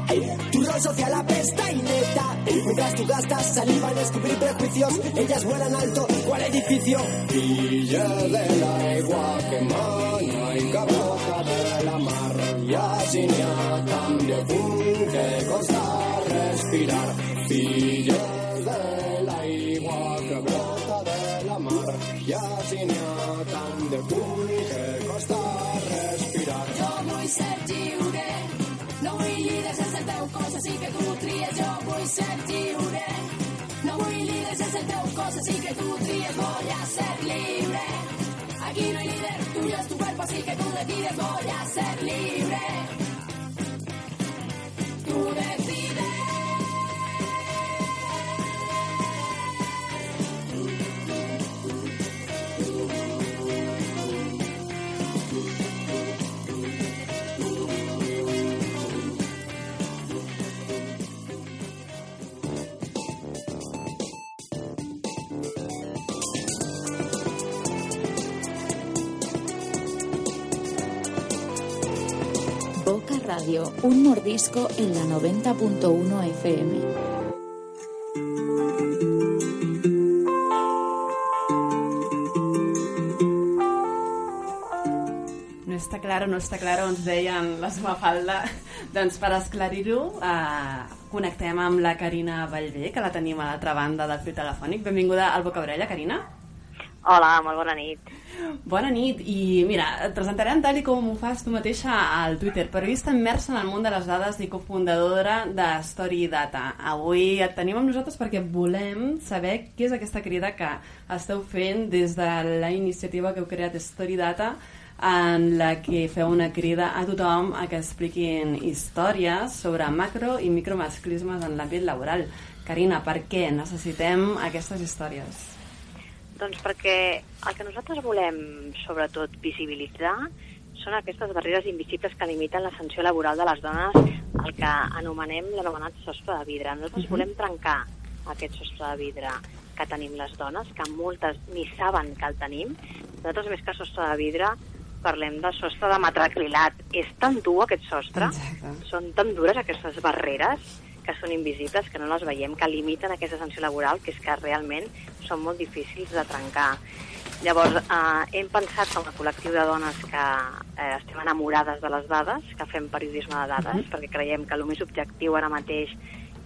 Tu rol social apesta y neta. Mientras tú gastas saliva en descubrir prejuicios, ellas vuelan alto. ¿Cuál edificio? Villa de la aigua que mana y brota de la mar. Y así n'hi ha tant de punt que costa respirar.
No vull líders sense el teu cos, així que tu tries. Jo vull ser lliure, no vull líders sense el teu cos, així que tu tries. Voy ser libre, aquí no hay líder, tuyo es tu cuerpo, así que tú decides. Voy a ser libre, tú decides.
Radio, un mordisco en la 90.1 FM.
No està claro, no està claro, ens deien la seva falda. doncs per esclarir-ho, eh, connectem amb la Carina Vallvé, que la tenim a l'altra banda del fil telefònic. Benvinguda al Bocabrella, Carina.
Hola, molt bona nit.
Bona nit, i mira, et presentarem tal i com ho fas tu mateixa al Twitter, periodista immersa en el món de les dades i cofundadora de Story Data. Avui et tenim amb nosaltres perquè volem saber què és aquesta crida que esteu fent des de la iniciativa que heu creat Story Data, en la que feu una crida a tothom a que expliquin històries sobre macro i micromasclismes en l'àmbit laboral. Carina, per què necessitem aquestes històries?
Doncs perquè el que nosaltres volem, sobretot, visibilitzar són aquestes barreres invisibles que limiten l'ascensió laboral de les dones, el que anomenem l'anomenat sostre de vidre. Nosaltres
Mhm.
volem trencar aquest sostre de vidre que tenim les dones, que moltes ni saben que el tenim. Nosaltres, més que sostre de vidre, parlem de sostre de matracrilat. És tan dur aquest sostre,
Exacte.
són tan dures aquestes barreres que són invisibles, que no les veiem, que limiten aquesta ascensió laboral, que és que realment són molt difícils de trencar. Llavors, eh, hem pensat com a col·lectiu de dones que eh, estem enamorades de les dades, que fem periodisme de dades,
Mhm.
perquè creiem que el més objectiu ara mateix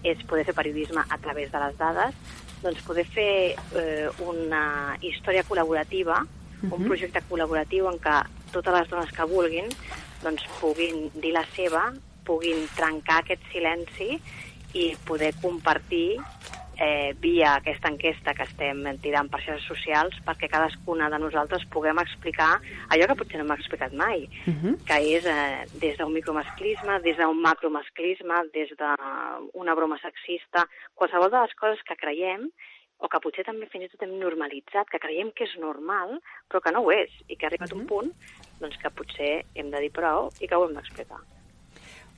és poder fer periodisme a través de les dades, doncs poder fer eh, una història col·laborativa, un
Mhm.
projecte col·laboratiu en què totes les dones que vulguin doncs, puguin dir la seva, puguin trencar aquest silenci i poder compartir eh, via aquesta enquesta que estem tirant per xarxes socials perquè cadascuna de nosaltres puguem explicar allò que potser no hem explicat mai, que és eh, des d'un micromasclisme, des d'un macromasclisme, des d'una broma sexista, qualsevol de les coses que creiem o que potser també fins i tot hem normalitzat, que creiem que és normal, però que no ho és, i que ha arribat un punt doncs, que potser hem de dir prou i que ho hem d'explicar.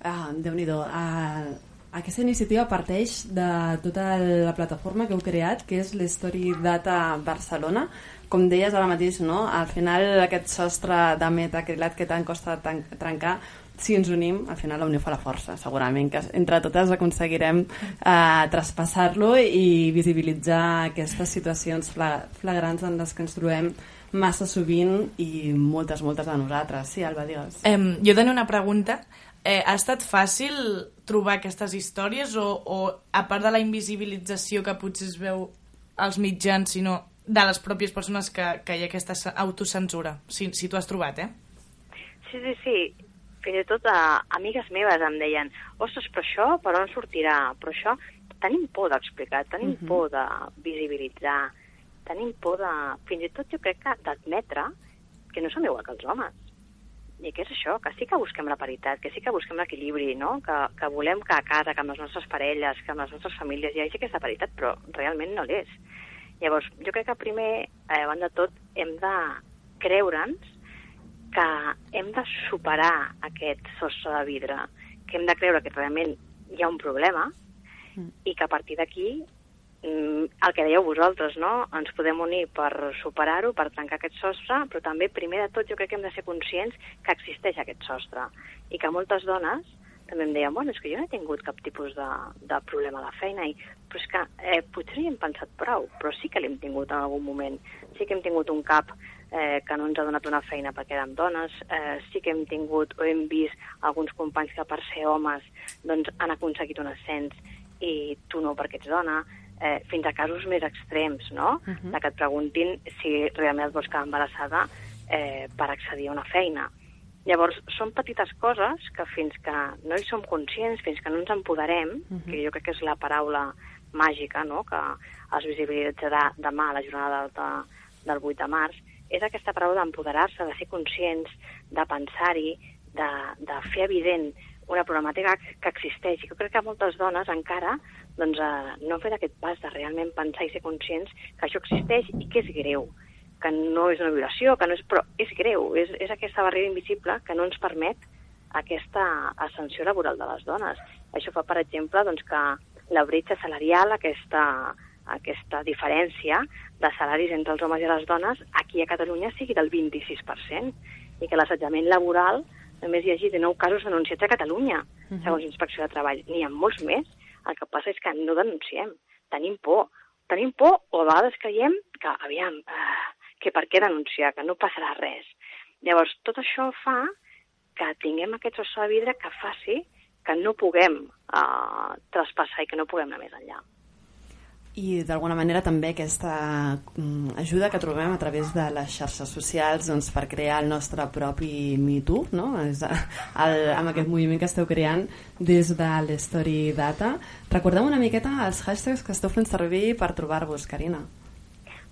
Ah, Déu-n'hi-do. Ah, aquesta iniciativa parteix de tota la plataforma que heu creat, que és l'Story Data Barcelona. Com deies ara mateix, no? al final aquest sostre de metacrilat que tant costa trencar, si ens unim, al final la unió fa la força. Segurament que entre totes aconseguirem eh, traspassar-lo i visibilitzar aquestes situacions fla flagrants en les que ens trobem massa sovint i moltes, moltes de nosaltres. Sí, Alba, digues.
Em, jo tenia una pregunta. Eh, ha estat fàcil trobar aquestes històries o, o a part de la invisibilització que potser es veu als mitjans, sinó de les pròpies persones que, que hi ha aquesta autocensura, si, si t'ho has trobat, eh?
Sí, sí, sí. Fins i tot a, amigues meves em deien ostres, però això per on sortirà? Però això tenim por d'explicar, tenim
Mhm.
por de visibilitzar, tenim por de... Fins i tot jo crec que d'admetre que no som igual que els homes. I què és això? Que sí que busquem la paritat, que sí que busquem l'equilibri, no? Que, que volem que a casa, que amb les nostres parelles, que amb les nostres famílies hi hagi aquesta paritat, però realment no l'és. Llavors, jo crec que primer, eh, a banda de tot, hem de creure'ns que hem de superar aquest sostre de vidre, que hem de creure que realment hi ha un problema i que a partir d'aquí mm, el que dèieu vosaltres, no? Ens podem unir per superar-ho, per tancar aquest sostre, però també, primer de tot, jo crec que hem de ser conscients que existeix aquest sostre i que moltes dones també em deien, bueno, és que jo no he tingut cap tipus de, de problema a la feina, i, però és que eh, potser hi hem pensat prou, però sí que l'hem tingut en algun moment. Sí que hem tingut un cap eh, que no ens ha donat una feina perquè érem dones, eh, sí que hem tingut o hem vist alguns companys que per ser homes doncs, han aconseguit un ascens i tu no perquè ets dona, eh, fins a casos més extrems, no? Uh -huh. De que et preguntin si realment et vols quedar embarassada eh, per accedir a una feina. Llavors, són petites coses que fins que no hi som conscients, fins que no ens empoderem, uh -huh. que jo crec que és la paraula màgica no? que es visibilitzarà demà a la jornada d'alta del 8 de març, és aquesta paraula d'empoderar-se, de ser conscients, de pensar-hi, de, de fer evident una problemàtica que existeix. I jo crec que moltes dones encara doncs, eh, no fet aquest pas de realment pensar i ser conscients que això existeix i que és greu que no és una violació, que no és, però és greu, és, és aquesta barrera invisible que no ens permet aquesta ascensió laboral de les dones. Això fa, per exemple, doncs, que la bretxa salarial, aquesta, aquesta diferència de salaris entre els homes i les dones, aquí a Catalunya sigui del 26%, i que l'assetjament laboral només hi hagi de 9 casos denunciats a Catalunya, uh -huh. segons Inspecció de Treball. N'hi ha molts més, el que passa és que no denunciem, tenim por. Tenim por o a vegades creiem que, aviam, eh, que per què denunciar, que no passarà res. Llavors, tot això fa que tinguem aquest sostre de vidre que faci que no puguem eh, traspassar i que no puguem anar més enllà.
I d'alguna manera també aquesta mm, ajuda que trobem a través de les xarxes socials doncs, per crear el nostre propi Me Too, no? És el, amb aquest moviment que esteu creant des de l'Story Data. Recordem una miqueta els hashtags que esteu fent servir per trobar-vos, Carina.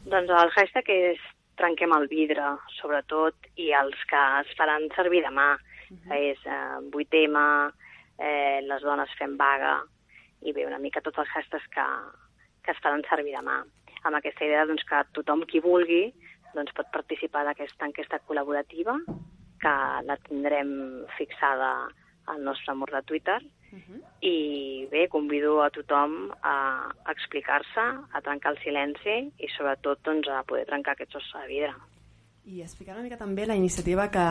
Doncs el hashtag és trenquem el vidre, sobretot, i els que es faran servir demà, uh -huh. és eh, 8M, eh, les dones fem vaga, i bé, una mica tots els hashtags que, que es faran servir demà. Amb aquesta idea doncs, que tothom qui vulgui doncs, pot participar d'aquesta enquesta col·laborativa, que la tindrem fixada al nostre mur de Twitter, uh -huh. i bé, convido a tothom a, a explicar-se, a trencar el silenci i sobretot doncs, a poder trencar aquest sostre de vidre.
I explicar una mica també la iniciativa que,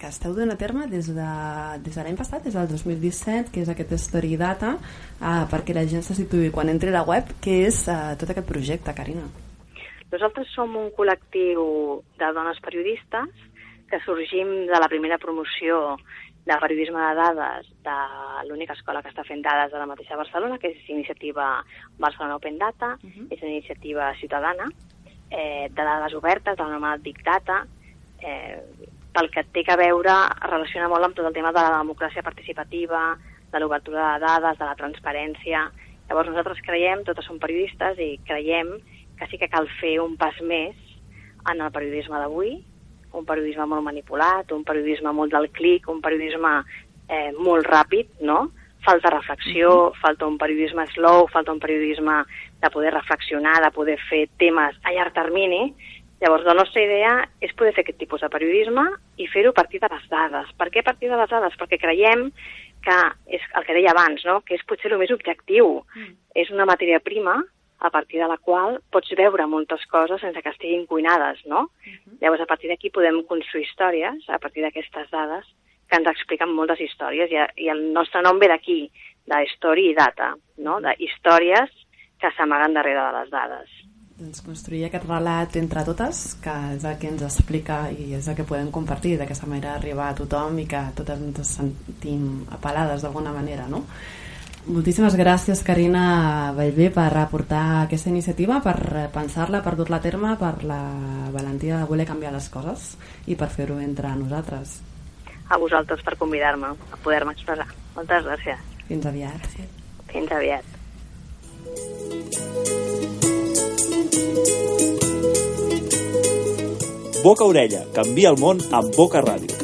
que esteu donant a terme des de, des de l'any passat, des del 2017, que és aquest Story Data, uh, perquè la gent se situï quan entri a la web, que és uh, tot aquest projecte, Carina.
Nosaltres som un col·lectiu de dones periodistes que sorgim de la primera promoció de periodisme de dades de l'única escola que està fent dades de la mateixa Barcelona, que és iniciativa Barcelona Open Data, uh -huh. és una iniciativa ciutadana eh, de dades obertes, de l'anomenat Big Data, eh, pel que té que veure, relaciona molt amb tot el tema de la democràcia participativa, de l'obertura de dades, de la transparència. Llavors nosaltres creiem, totes som periodistes, i creiem que sí que cal fer un pas més en el periodisme d'avui, un periodisme molt manipulat, un periodisme molt del clic, un periodisme eh, molt ràpid, no? Falta reflexió, uh -huh. falta un periodisme slow, falta un periodisme de poder reflexionar, de poder fer temes a llarg termini. Llavors, la nostra idea és poder fer aquest tipus de periodisme i fer-ho a partir de les dades. Per què a partir de les dades? Perquè creiem que és el que deia abans, no? que és potser el més objectiu. Mm. És una matèria prima a partir de la qual pots veure moltes coses sense que estiguin cuinades, no? Uh -huh. Llavors, a partir d'aquí podem construir històries, a partir d'aquestes dades, que ens expliquen moltes històries, i, i el nostre nom ve d'aquí, de story i data, no? De històries que s'amaguen darrere de les dades.
Doncs construir aquest relat entre totes, que és el que ens explica i és el que podem compartir, d'aquesta manera arribar a tothom i que totes ens sentim apel·lades d'alguna manera, no? Moltíssimes gràcies, Carina Bellver, per aportar aquesta iniciativa, per pensar-la, per dur-la a terme, per la valentia de voler canviar les coses i per fer-ho entre nosaltres.
A vosaltres per convidar-me a poder-me expressar. Moltes gràcies.
Fins aviat.
Fins aviat.
Boca Orella, canvia el món amb Boca Ràdio.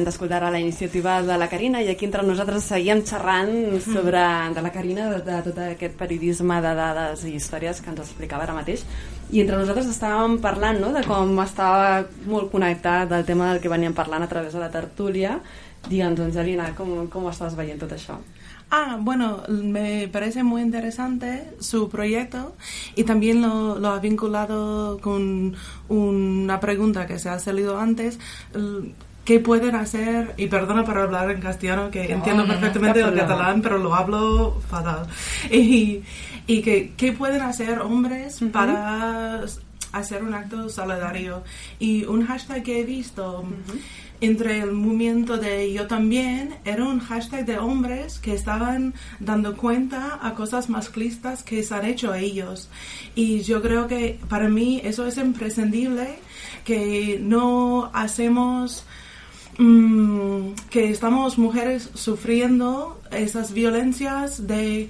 Acabem d'escoltar la iniciativa de la Carina i aquí entre nosaltres seguíem xerrant sobre de la Carina, de, de tot aquest periodisme de dades i històries que ens explicava ara mateix. I entre nosaltres estàvem parlant no, de com estava molt connectat tema del que veníem parlant a través de la tertúlia. Digue'ns, Angelina, com, com estàs veient tot això?
Ah, bueno, me parece muy interesante su proyecto y también lo, lo ha vinculado con una pregunta que se ha salido antes. ¿Qué pueden hacer? Y perdona por hablar en castellano, que
No,
entiendo
no,
perfectamente
no
el catalán, pero lo hablo fatal. Y, y que, ¿qué pueden hacer hombres para hacer un acto solidario? Y un hashtag que he visto entre el movimiento de yo también era un hashtag de hombres que estaban dando cuenta a cosas masclistas que se han hecho ellos. Y yo creo que para mí eso es imprescindible, que no hacemos mm, que estamos mujeres sufriendo esas violencias de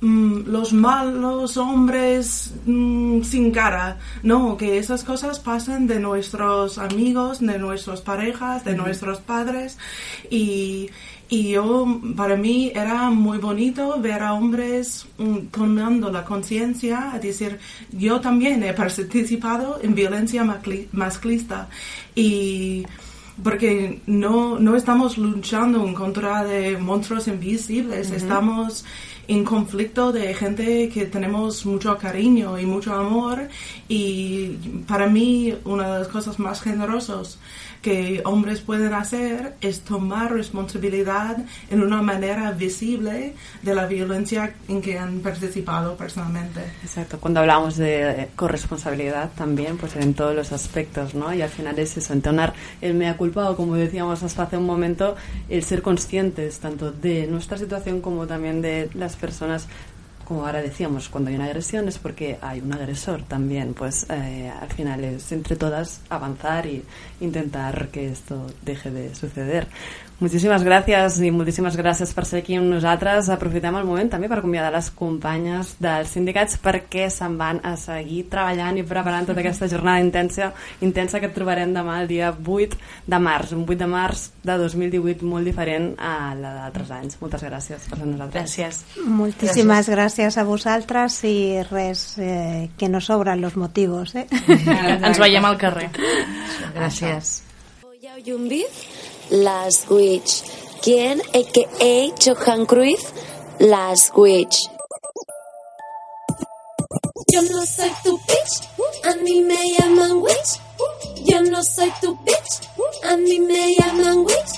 mm, los malos hombres mm, sin cara. No, que esas cosas pasan de nuestros amigos, de nuestras parejas, de nuestros padres. Y, y yo, para mí era muy bonito ver a hombres mm, tomando la conciencia, a decir, yo también he participado en violencia masclista. Y porque no, no estamos luchando en contra de monstruos invisibles, estamos en conflicto de gente que tenemos mucho cariño y mucho amor y para mí una de las cosas más generosas que hombres pueden hacer es tomar responsabilidad en una manera visible de la violencia en que han participado personalmente.
Exacto, cuando hablamos de corresponsabilidad también, pues en todos los aspectos, ¿no? Y al final es eso, entonar el mea culpa o como decíamos hasta hace un momento, el ser conscientes tanto de nuestra situación como también de las personas como ahora decíamos, cuando hay una agresión es porque hay un agresor también, pues eh, al final es entre todas avanzar y intentar que esto deje de suceder. Moltíssimes gràcies i moltíssimes gràcies per ser aquí amb nosaltres. Aprofitem el moment també per acomiadar les companyes dels sindicats perquè se'n van a seguir treballant i preparant tota aquesta jornada intensa, intensa que trobarem demà el dia 8 de març, un 8 de març de 2018 molt diferent a la d'altres anys. Moltes gràcies per ser nosaltres.
Gràcies.
Moltíssimes gràcies. a vosaltres i res, eh, que no sobran los motivos. Eh?
Ens veiem al carrer.
Gràcies.
Yumbid, Las Witch. ¿Quién? A.K.A. Johan Cruyff, Las Witch.
Yo no soy tu bitch, a mí me llaman witch. Yo no soy tu bitch, a mí me llaman witch.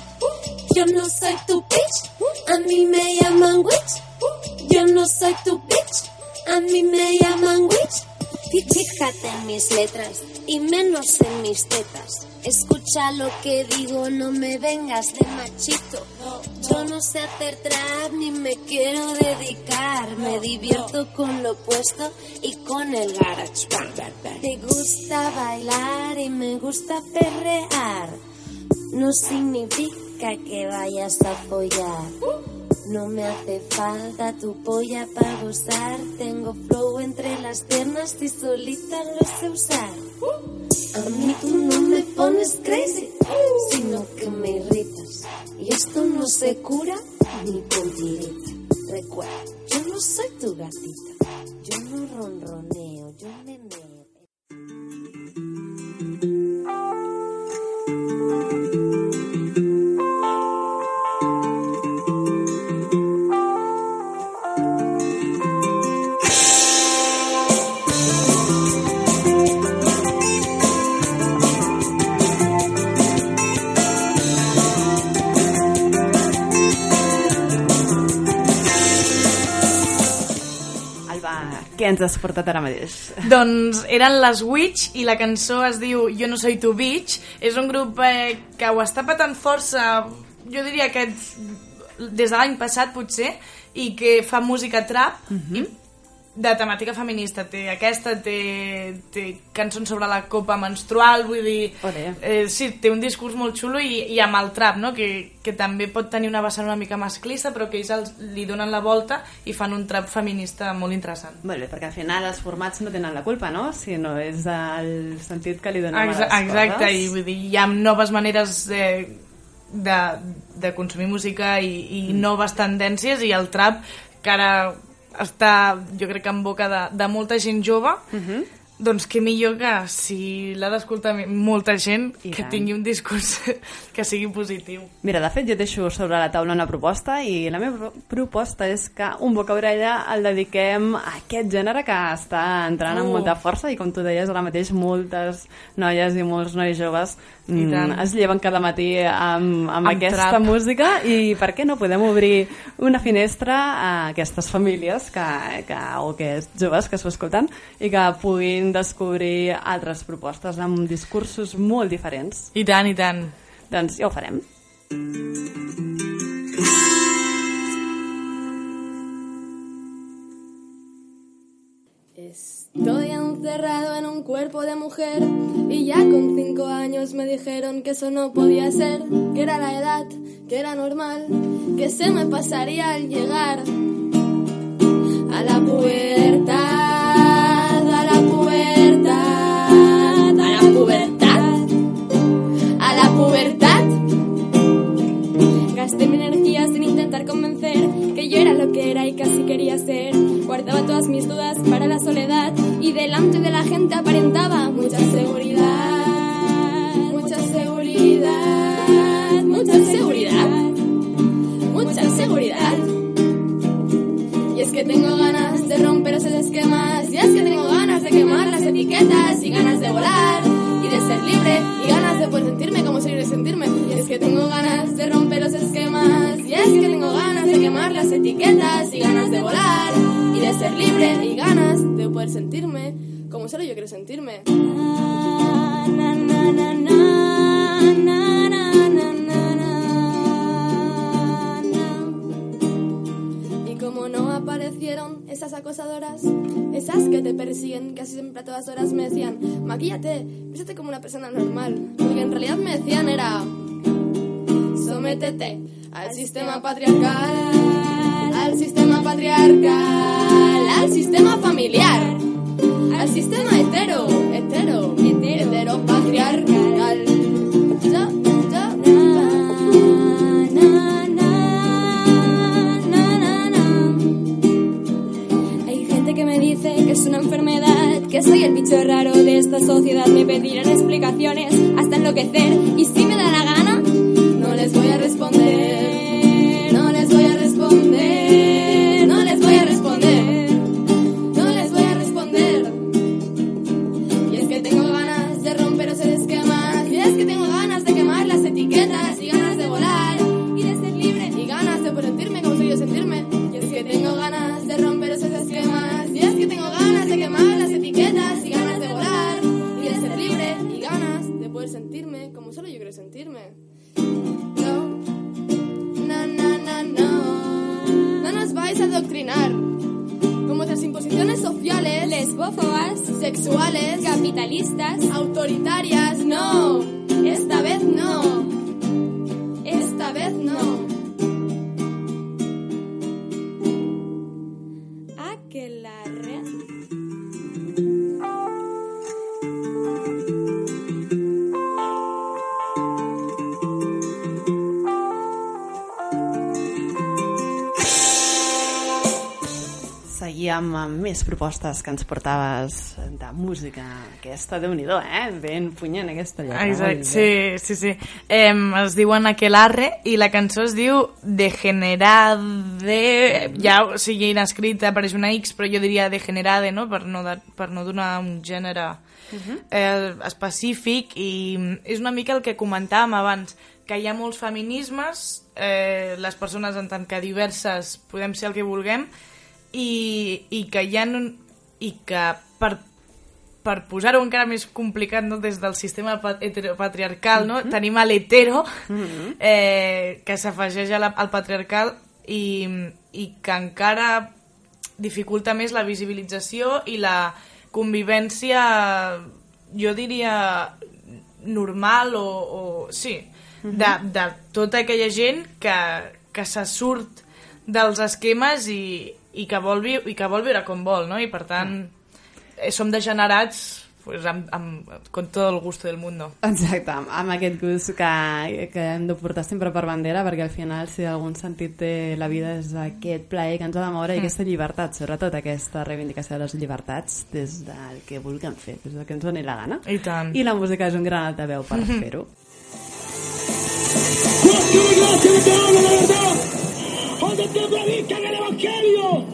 Yo no soy tu bitch, a mí me llaman witch. Yo no soy tu bitch, a mí me llaman witch.
Fíjate en mis letras y menos en mis tetas. Escucha lo que digo, no me vengas de machito. Yo no sé hacer trap ni me quiero dedicar. Me divierto con lo opuesto y con el garage. Te gusta bailar y me gusta perrear. No significa que vayas a follar. No me hace falta tu polla para gozar. Tengo flow entre las piernas y solita lo sé usar. A mí tú no me pones crazy, sino que me irritas. Y esto no se cura ni con tirita. Recuerda, yo no soy tu gatita. Yo no ronroneo, yo me meo.
Què ens has portat ara mateix?
Doncs eren les Witch i la cançó es diu Jo no soy tu bitch. És un grup eh, que ho està patant força, jo diria que des de l'any passat potser, i que fa música trap i de temàtica feminista. Té aquesta, té, té cançons sobre la copa menstrual, vull dir... Eh, sí, té un discurs molt xulo i, i amb el trap, no? que, que també pot tenir una vessant una mica masclista, però que ells els, li donen la volta i fan un trap feminista molt interessant.
Molt bé, perquè al final els formats no tenen la culpa, no? Sinó és el sentit que li donem a les
Exa exacte,
coses.
i vull dir, hi ha noves maneres eh, de, de consumir música i, i noves tendències i el trap que ara està jo crec que en boca de, de molta gent jove doncs què millor que si l'ha d'escoltar molta gent
I
que
tant.
tingui un discurs que sigui positiu
Mira, de fet, jo deixo sobre la taula una proposta i la meva pro- proposta és que un boca orella el dediquem a aquest gènere que està entrant amb
Uh.
molta força i com tu deies ara mateix moltes noies i molts nois joves
I
mm,
tant.
es lleven cada matí amb, amb,
Amb
aquesta
trap.
música i per què no podem obrir una finestra a aquestes famílies que, que, o aquests joves que s'ho escolten i que puguin descobrir altres propostes amb discursos molt diferents.
I tant, i tant.
Doncs ja ho farem.
Estoy encerrado en un cuerpo de mujer y ya con cinco años me dijeron que eso no podía ser, que era la edad, que era normal, que se me pasaría al llegar a la pubertad, a la pubertad, a la pubertad, a la pubertad. Gasté mi energía sin intentar convencer que yo era lo que era y casi quería ser. Guardaba todas mis dudas para la soledad y delante de la gente aparentaba mucha seguridad, mucha seguridad, mucha seguridad, mucha seguridad. Y es que tengo ganas de romper esos esquemas, y es que tengo ganas de quemar las etiquetas y ganas de volar y de ser libre y ganas de poder sentirme como soy de sentirme. Y es que tengo ganas de romper los esquemas, y es que tengo ganas de quemar las etiquetas y ganas de volar y de ser libre poder sentirme como solo yo quiero sentirme. Na, na, na, no aparecieron esas acosadoras, esas que te persiguen casi siempre a todas horas me decían, maquíllate, vístete como una persona normal. Lo que en realidad me decían era, sométete al sistema patriarcal al sistema patriarcal, al sistema familiar, al sistema hetero, hetero, hetero, patriarcal. Hay gente que me dice que es una enfermedad, que soy el bicho raro de esta sociedad. Me pedirán explicaciones hasta enloquecer. Y si me da
més propostes que ens portaves de música. Aquesta, déu nhi eh? Ben punyent aquesta lletra.
Exacte, sí, sí, sí. Eh, es diuen Aquelarre i la cançó es diu Degenerade, ja, o sigui, inescrita, apareix una X, però jo diria Degenerade, no?, per no, de, per no donar un gènere eh, específic i és una mica el que comentàvem abans, que hi ha molts feminismes, eh, les persones en tant que diverses podem ser el que vulguem, i, i que hi ha un, i que per per posar-ho encara més complicat no, des del sistema pa- heteropatriarcal, no? tenim a l'hetero, eh, que s'afegeix al patriarcal i, i que encara dificulta més la visibilització i la convivència, jo diria, normal o, o sí, de, de tota aquella gent que, que se surt dels esquemes i, i, que vol vi i que vol viure com vol, no? I per tant, eh, som degenerats pues, amb, amb, con todo el gusto del mundo.
Exacte, amb, amb aquest gust que, que hem de portar sempre per bandera, perquè al final, si algun sentit té la vida, és aquest plaer que ens ha de moure i
Mm.
aquesta llibertat, sobretot aquesta reivindicació de les llibertats des del que vulguem fer, des del que ens doni la gana.
I tant.
I la música és un gran altaveu per fer-ho.
Donde predican el evangelio,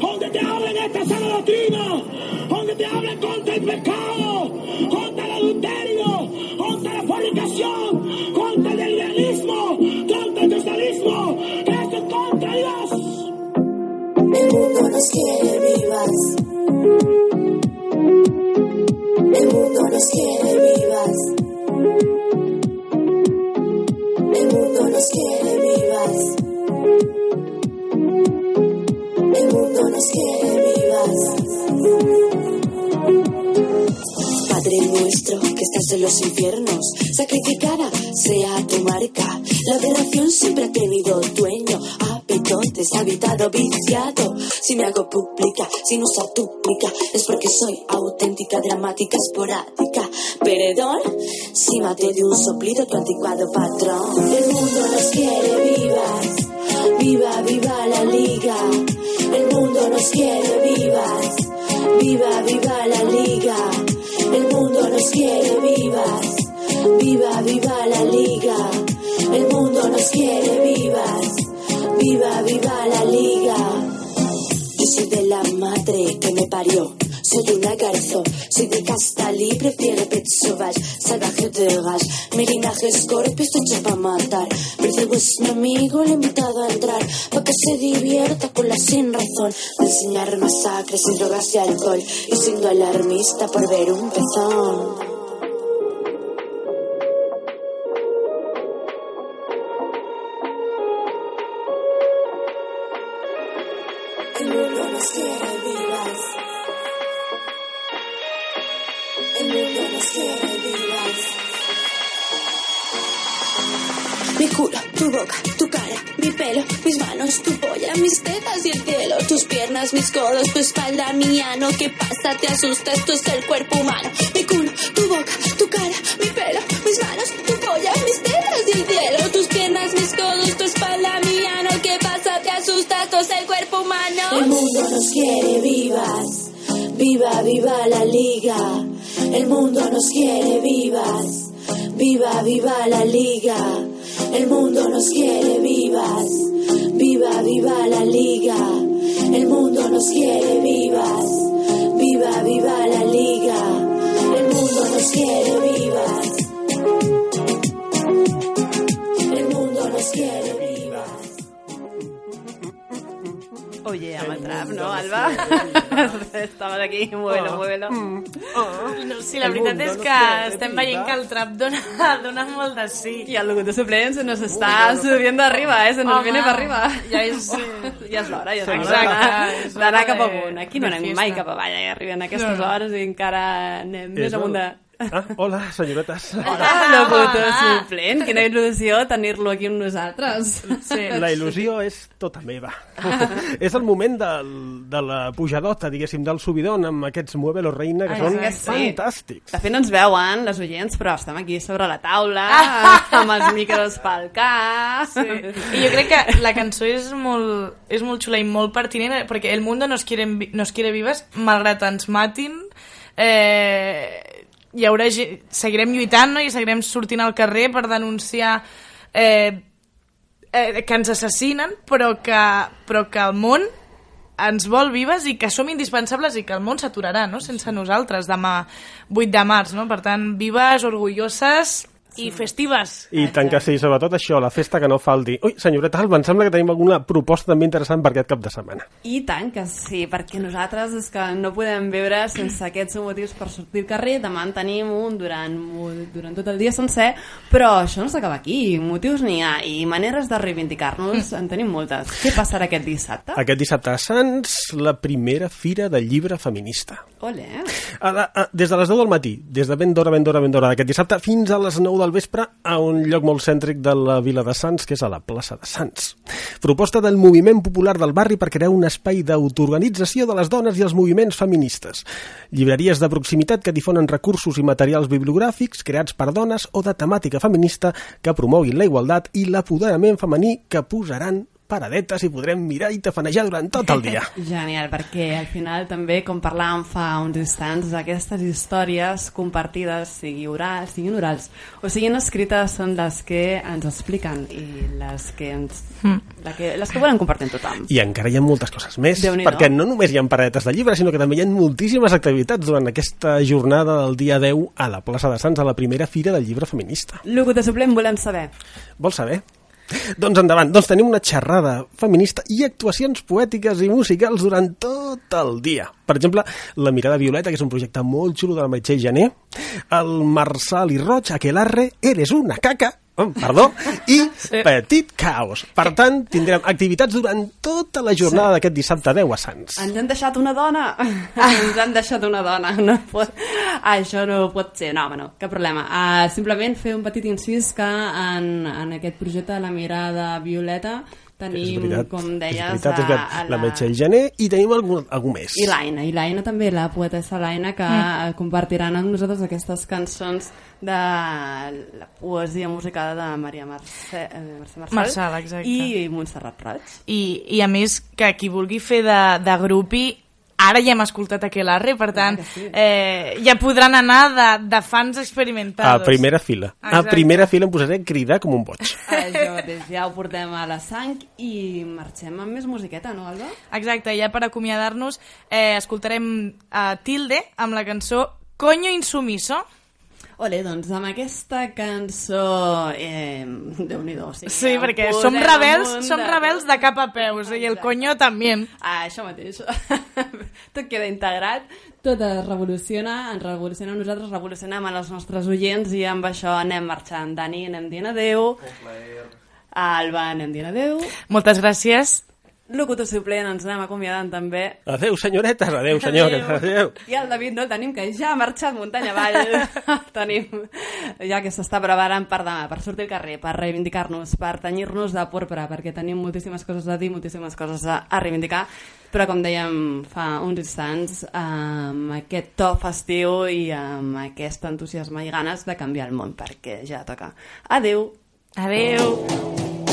donde te hablan esta sana doctrina, donde te hablan contra el pecado, contra el adulterio, contra la fornicación, contra el lesbianismo, contra el cristianismo, esto es contra Dios.
El mundo nos quiere vivas. El mundo nos quiere vivas. El mundo nos quiere vivas. El mundo nos quiere vivas. Padre nuestro que estás en los infiernos, sacrificada sea tu marca. La aberración siempre ha tenido dueño, hábito deshabitado, viciado. Si me hago pública, sin usar túnica, es porque soy auténtica, dramática, esporádica. Perdón, si maté de un soplido tu anticuado patrón. El mundo nos quiere vivas, viva, viva la liga. El mundo nos quiere vivas, viva, viva la liga. El mundo nos quiere vivas, viva, viva la liga. El mundo nos quiere vivas, viva, viva la liga. Yo soy de la madre que me parió. Soy una garzo, soy de casta libre, pet sauvage, salvaje de gas. Mi linaje escorpio, estoy hecho para matar. Percibo es mi amigo, le he invitado a entrar, para que se divierta con la sin razón. Enseñar masacres sin drogas y alcohol, y siendo alarmista por ver un pezón. Tu boca, tu cara, mi pelo, mis manos, tu polla, mis tetas y el cielo, tus piernas, mis codos, tu espalda, mi ano. ¿Qué pasa? ¿Te asusta? Esto es el cuerpo humano. Mi culo, tu boca, tu cara, mi pelo, mis manos, tu polla, mis tetas y el cielo, tus piernas, mis codos, tu espalda, mi ano. ¿Qué pasa? ¿Te asusta? Esto es el cuerpo humano. El mundo nos quiere vivas. Viva, viva la liga. El mundo nos quiere vivas. Viva, viva la liga. El mundo nos quiere vivas. Viva, viva la liga. El mundo nos quiere vivas. Viva, viva la liga. El mundo nos quiere vivas. El mundo nos quiere.
Oye, amb el trap, no, Alba? Estamos aquí, muévelo,
Oh.
muévelo.
No, sí, la veritat és que estem veient que el trap dona, dona molt de sí.
Y al locutor suplente se nos está subiendo arriba, eh? Se nos
Home,
viene para arriba.
Ja és...
Ja és l'hora, ja és l'hora d'anar cap amunt. Aquí no anem mai cap avall, eh? arriben aquestes
No, no.
hores i encara anem més
És
amunt de...
Ah, hola, senyoretes.
Ah, locutor suplent, quina il·lusió tenir-lo aquí amb nosaltres.
Sí.
La il·lusió és tota meva. és el moment del, de la pujadota, diguéssim, del subidon amb aquests Muévelo Reina, que
Ai,
són
sí que sí.
fantàstics.
De fet, no ens veuen les oients, però estem aquí sobre la taula, amb els micros pel cap.
Sí. I jo crec que la cançó és molt, és molt xula i molt pertinent perquè el mundo nos quiere, nos quiere vives malgrat ens matin eh, hi haurà, seguirem lluitant no? i seguirem sortint al carrer per denunciar eh, eh, que ens assassinen però que, però que el món ens vol vives i que som indispensables i que el món s'aturarà no? sense nosaltres demà 8 de març. No? Per tant, vives, orgulloses i festives.
I tant que sí, sobretot això, la festa que no falti. Ui, senyoreta Alba, em sembla que tenim alguna proposta també interessant per aquest cap de setmana.
I tant que sí, perquè nosaltres és que no podem viure sense aquests motius per sortir al carrer. Demà en tenim un durant, durant tot el dia sencer, però això no s'acaba aquí. Motius n'hi ha i maneres de reivindicar-nos en tenim moltes. Què passarà aquest dissabte?
Aquest dissabte a Sants, la primera fira del llibre feminista.
Ole,
A la, a, des de les 10 del matí, des de ben d'hora, ben d'hora, ben d'hora d'aquest dissabte, fins a les 9 del del vespre a un lloc molt cèntric de la vila de Sants, que és a la plaça de Sants. Proposta del moviment popular del barri per crear un espai d'autoorganització de les dones i els moviments feministes. Llibreries de proximitat que difonen recursos i materials bibliogràfics creats per dones o de temàtica feminista que promoguin la igualtat i l'apoderament femení que posaran paradetes i podrem mirar i tafanejar durant tot el dia.
Genial, perquè al final també, com parlàvem fa uns instants, aquestes històries compartides, sigui orals, siguin orals o siguin escrites, són les que ens expliquen i les que, ens,
Mm.
la que, les que volen compartir amb tothom.
I encara hi ha moltes coses més, perquè no només hi ha paradetes de llibres, sinó que també hi ha moltíssimes activitats durant aquesta jornada del dia 10 a la plaça de Sants, a la primera fira del llibre feminista.
Locutor suplent, volem saber.
Vols saber? Doncs endavant, doncs tenim una xerrada feminista i actuacions poètiques i musicals durant tot el dia. Per exemple, La mirada violeta, que és un projecte molt xulo de la Meritxell Jané, el Marçal i Roig, Aquelarre, Eres una caca, oh, perdó, i Petit Caos. Per tant, tindrem activitats durant tota la jornada d'aquest dissabte 10 a Sants.
Ens han deixat una dona! Ens han deixat una dona! No pot... ah, això no pot ser. No, home, no, cap problema. Uh, simplement fer un petit incís que en, en aquest projecte de la mirada violeta tenim,
veritat,
com
és
deies,
veritat, és veritat.
a, a
La Meritxell Jané i tenim algú, algú més.
I l'Aina, i l'Aina també, la poetessa l'Aina, que mm. compartiran amb nosaltres aquestes cançons de la poesia musicada de Maria Mercè, eh, Mercè Marçal,
Marçal, exacte.
i Montserrat Roig.
I, I a més, que qui vulgui fer de, de grupi, ara ja hem escoltat aquell arre, per tant, eh, ja podran anar de, de fans
A
experimentados.
primera fila. A
Exacte.
primera fila em posaré a cridar com un boig.
Això mateix, ja ho portem a la sang i marxem amb més musiqueta, no, Alba?
Exacte, ja per acomiadar-nos eh, escoltarem a Tilde amb la cançó Coño Insumiso.
Ole, doncs amb aquesta cançó... Eh, Déu-n'hi-do. Sí,
Sí,
ja
perquè
ho
som rebels,
amunt
som
de-
rebels de cap a peus, i el coño també.
Ah, això mateix. tot queda integrat, tot es revoluciona, ens revoluciona nosaltres, revolucionem a els nostres oients i amb això anem marxant. Dani, anem dient adeu. Alba, anem dient adeu.
Moltes gràcies.
Locutor suplent, ens anem acomiadant també.
Adeu, senyoretes, adeu, senyores, adeu.
I el David no el tenim, que ja ha marxat muntanya avall. El tenim ja que s'està preparant per demà, per sortir al carrer, per reivindicar-nos, per tenyir-nos de porpra, perquè tenim moltíssimes coses a dir, moltíssimes coses a, a reivindicar. Però, com dèiem fa uns instants, amb aquest to festiu i amb aquest entusiasme i ganes de canviar el món, perquè ja toca. Adeu!
Adeu!
Me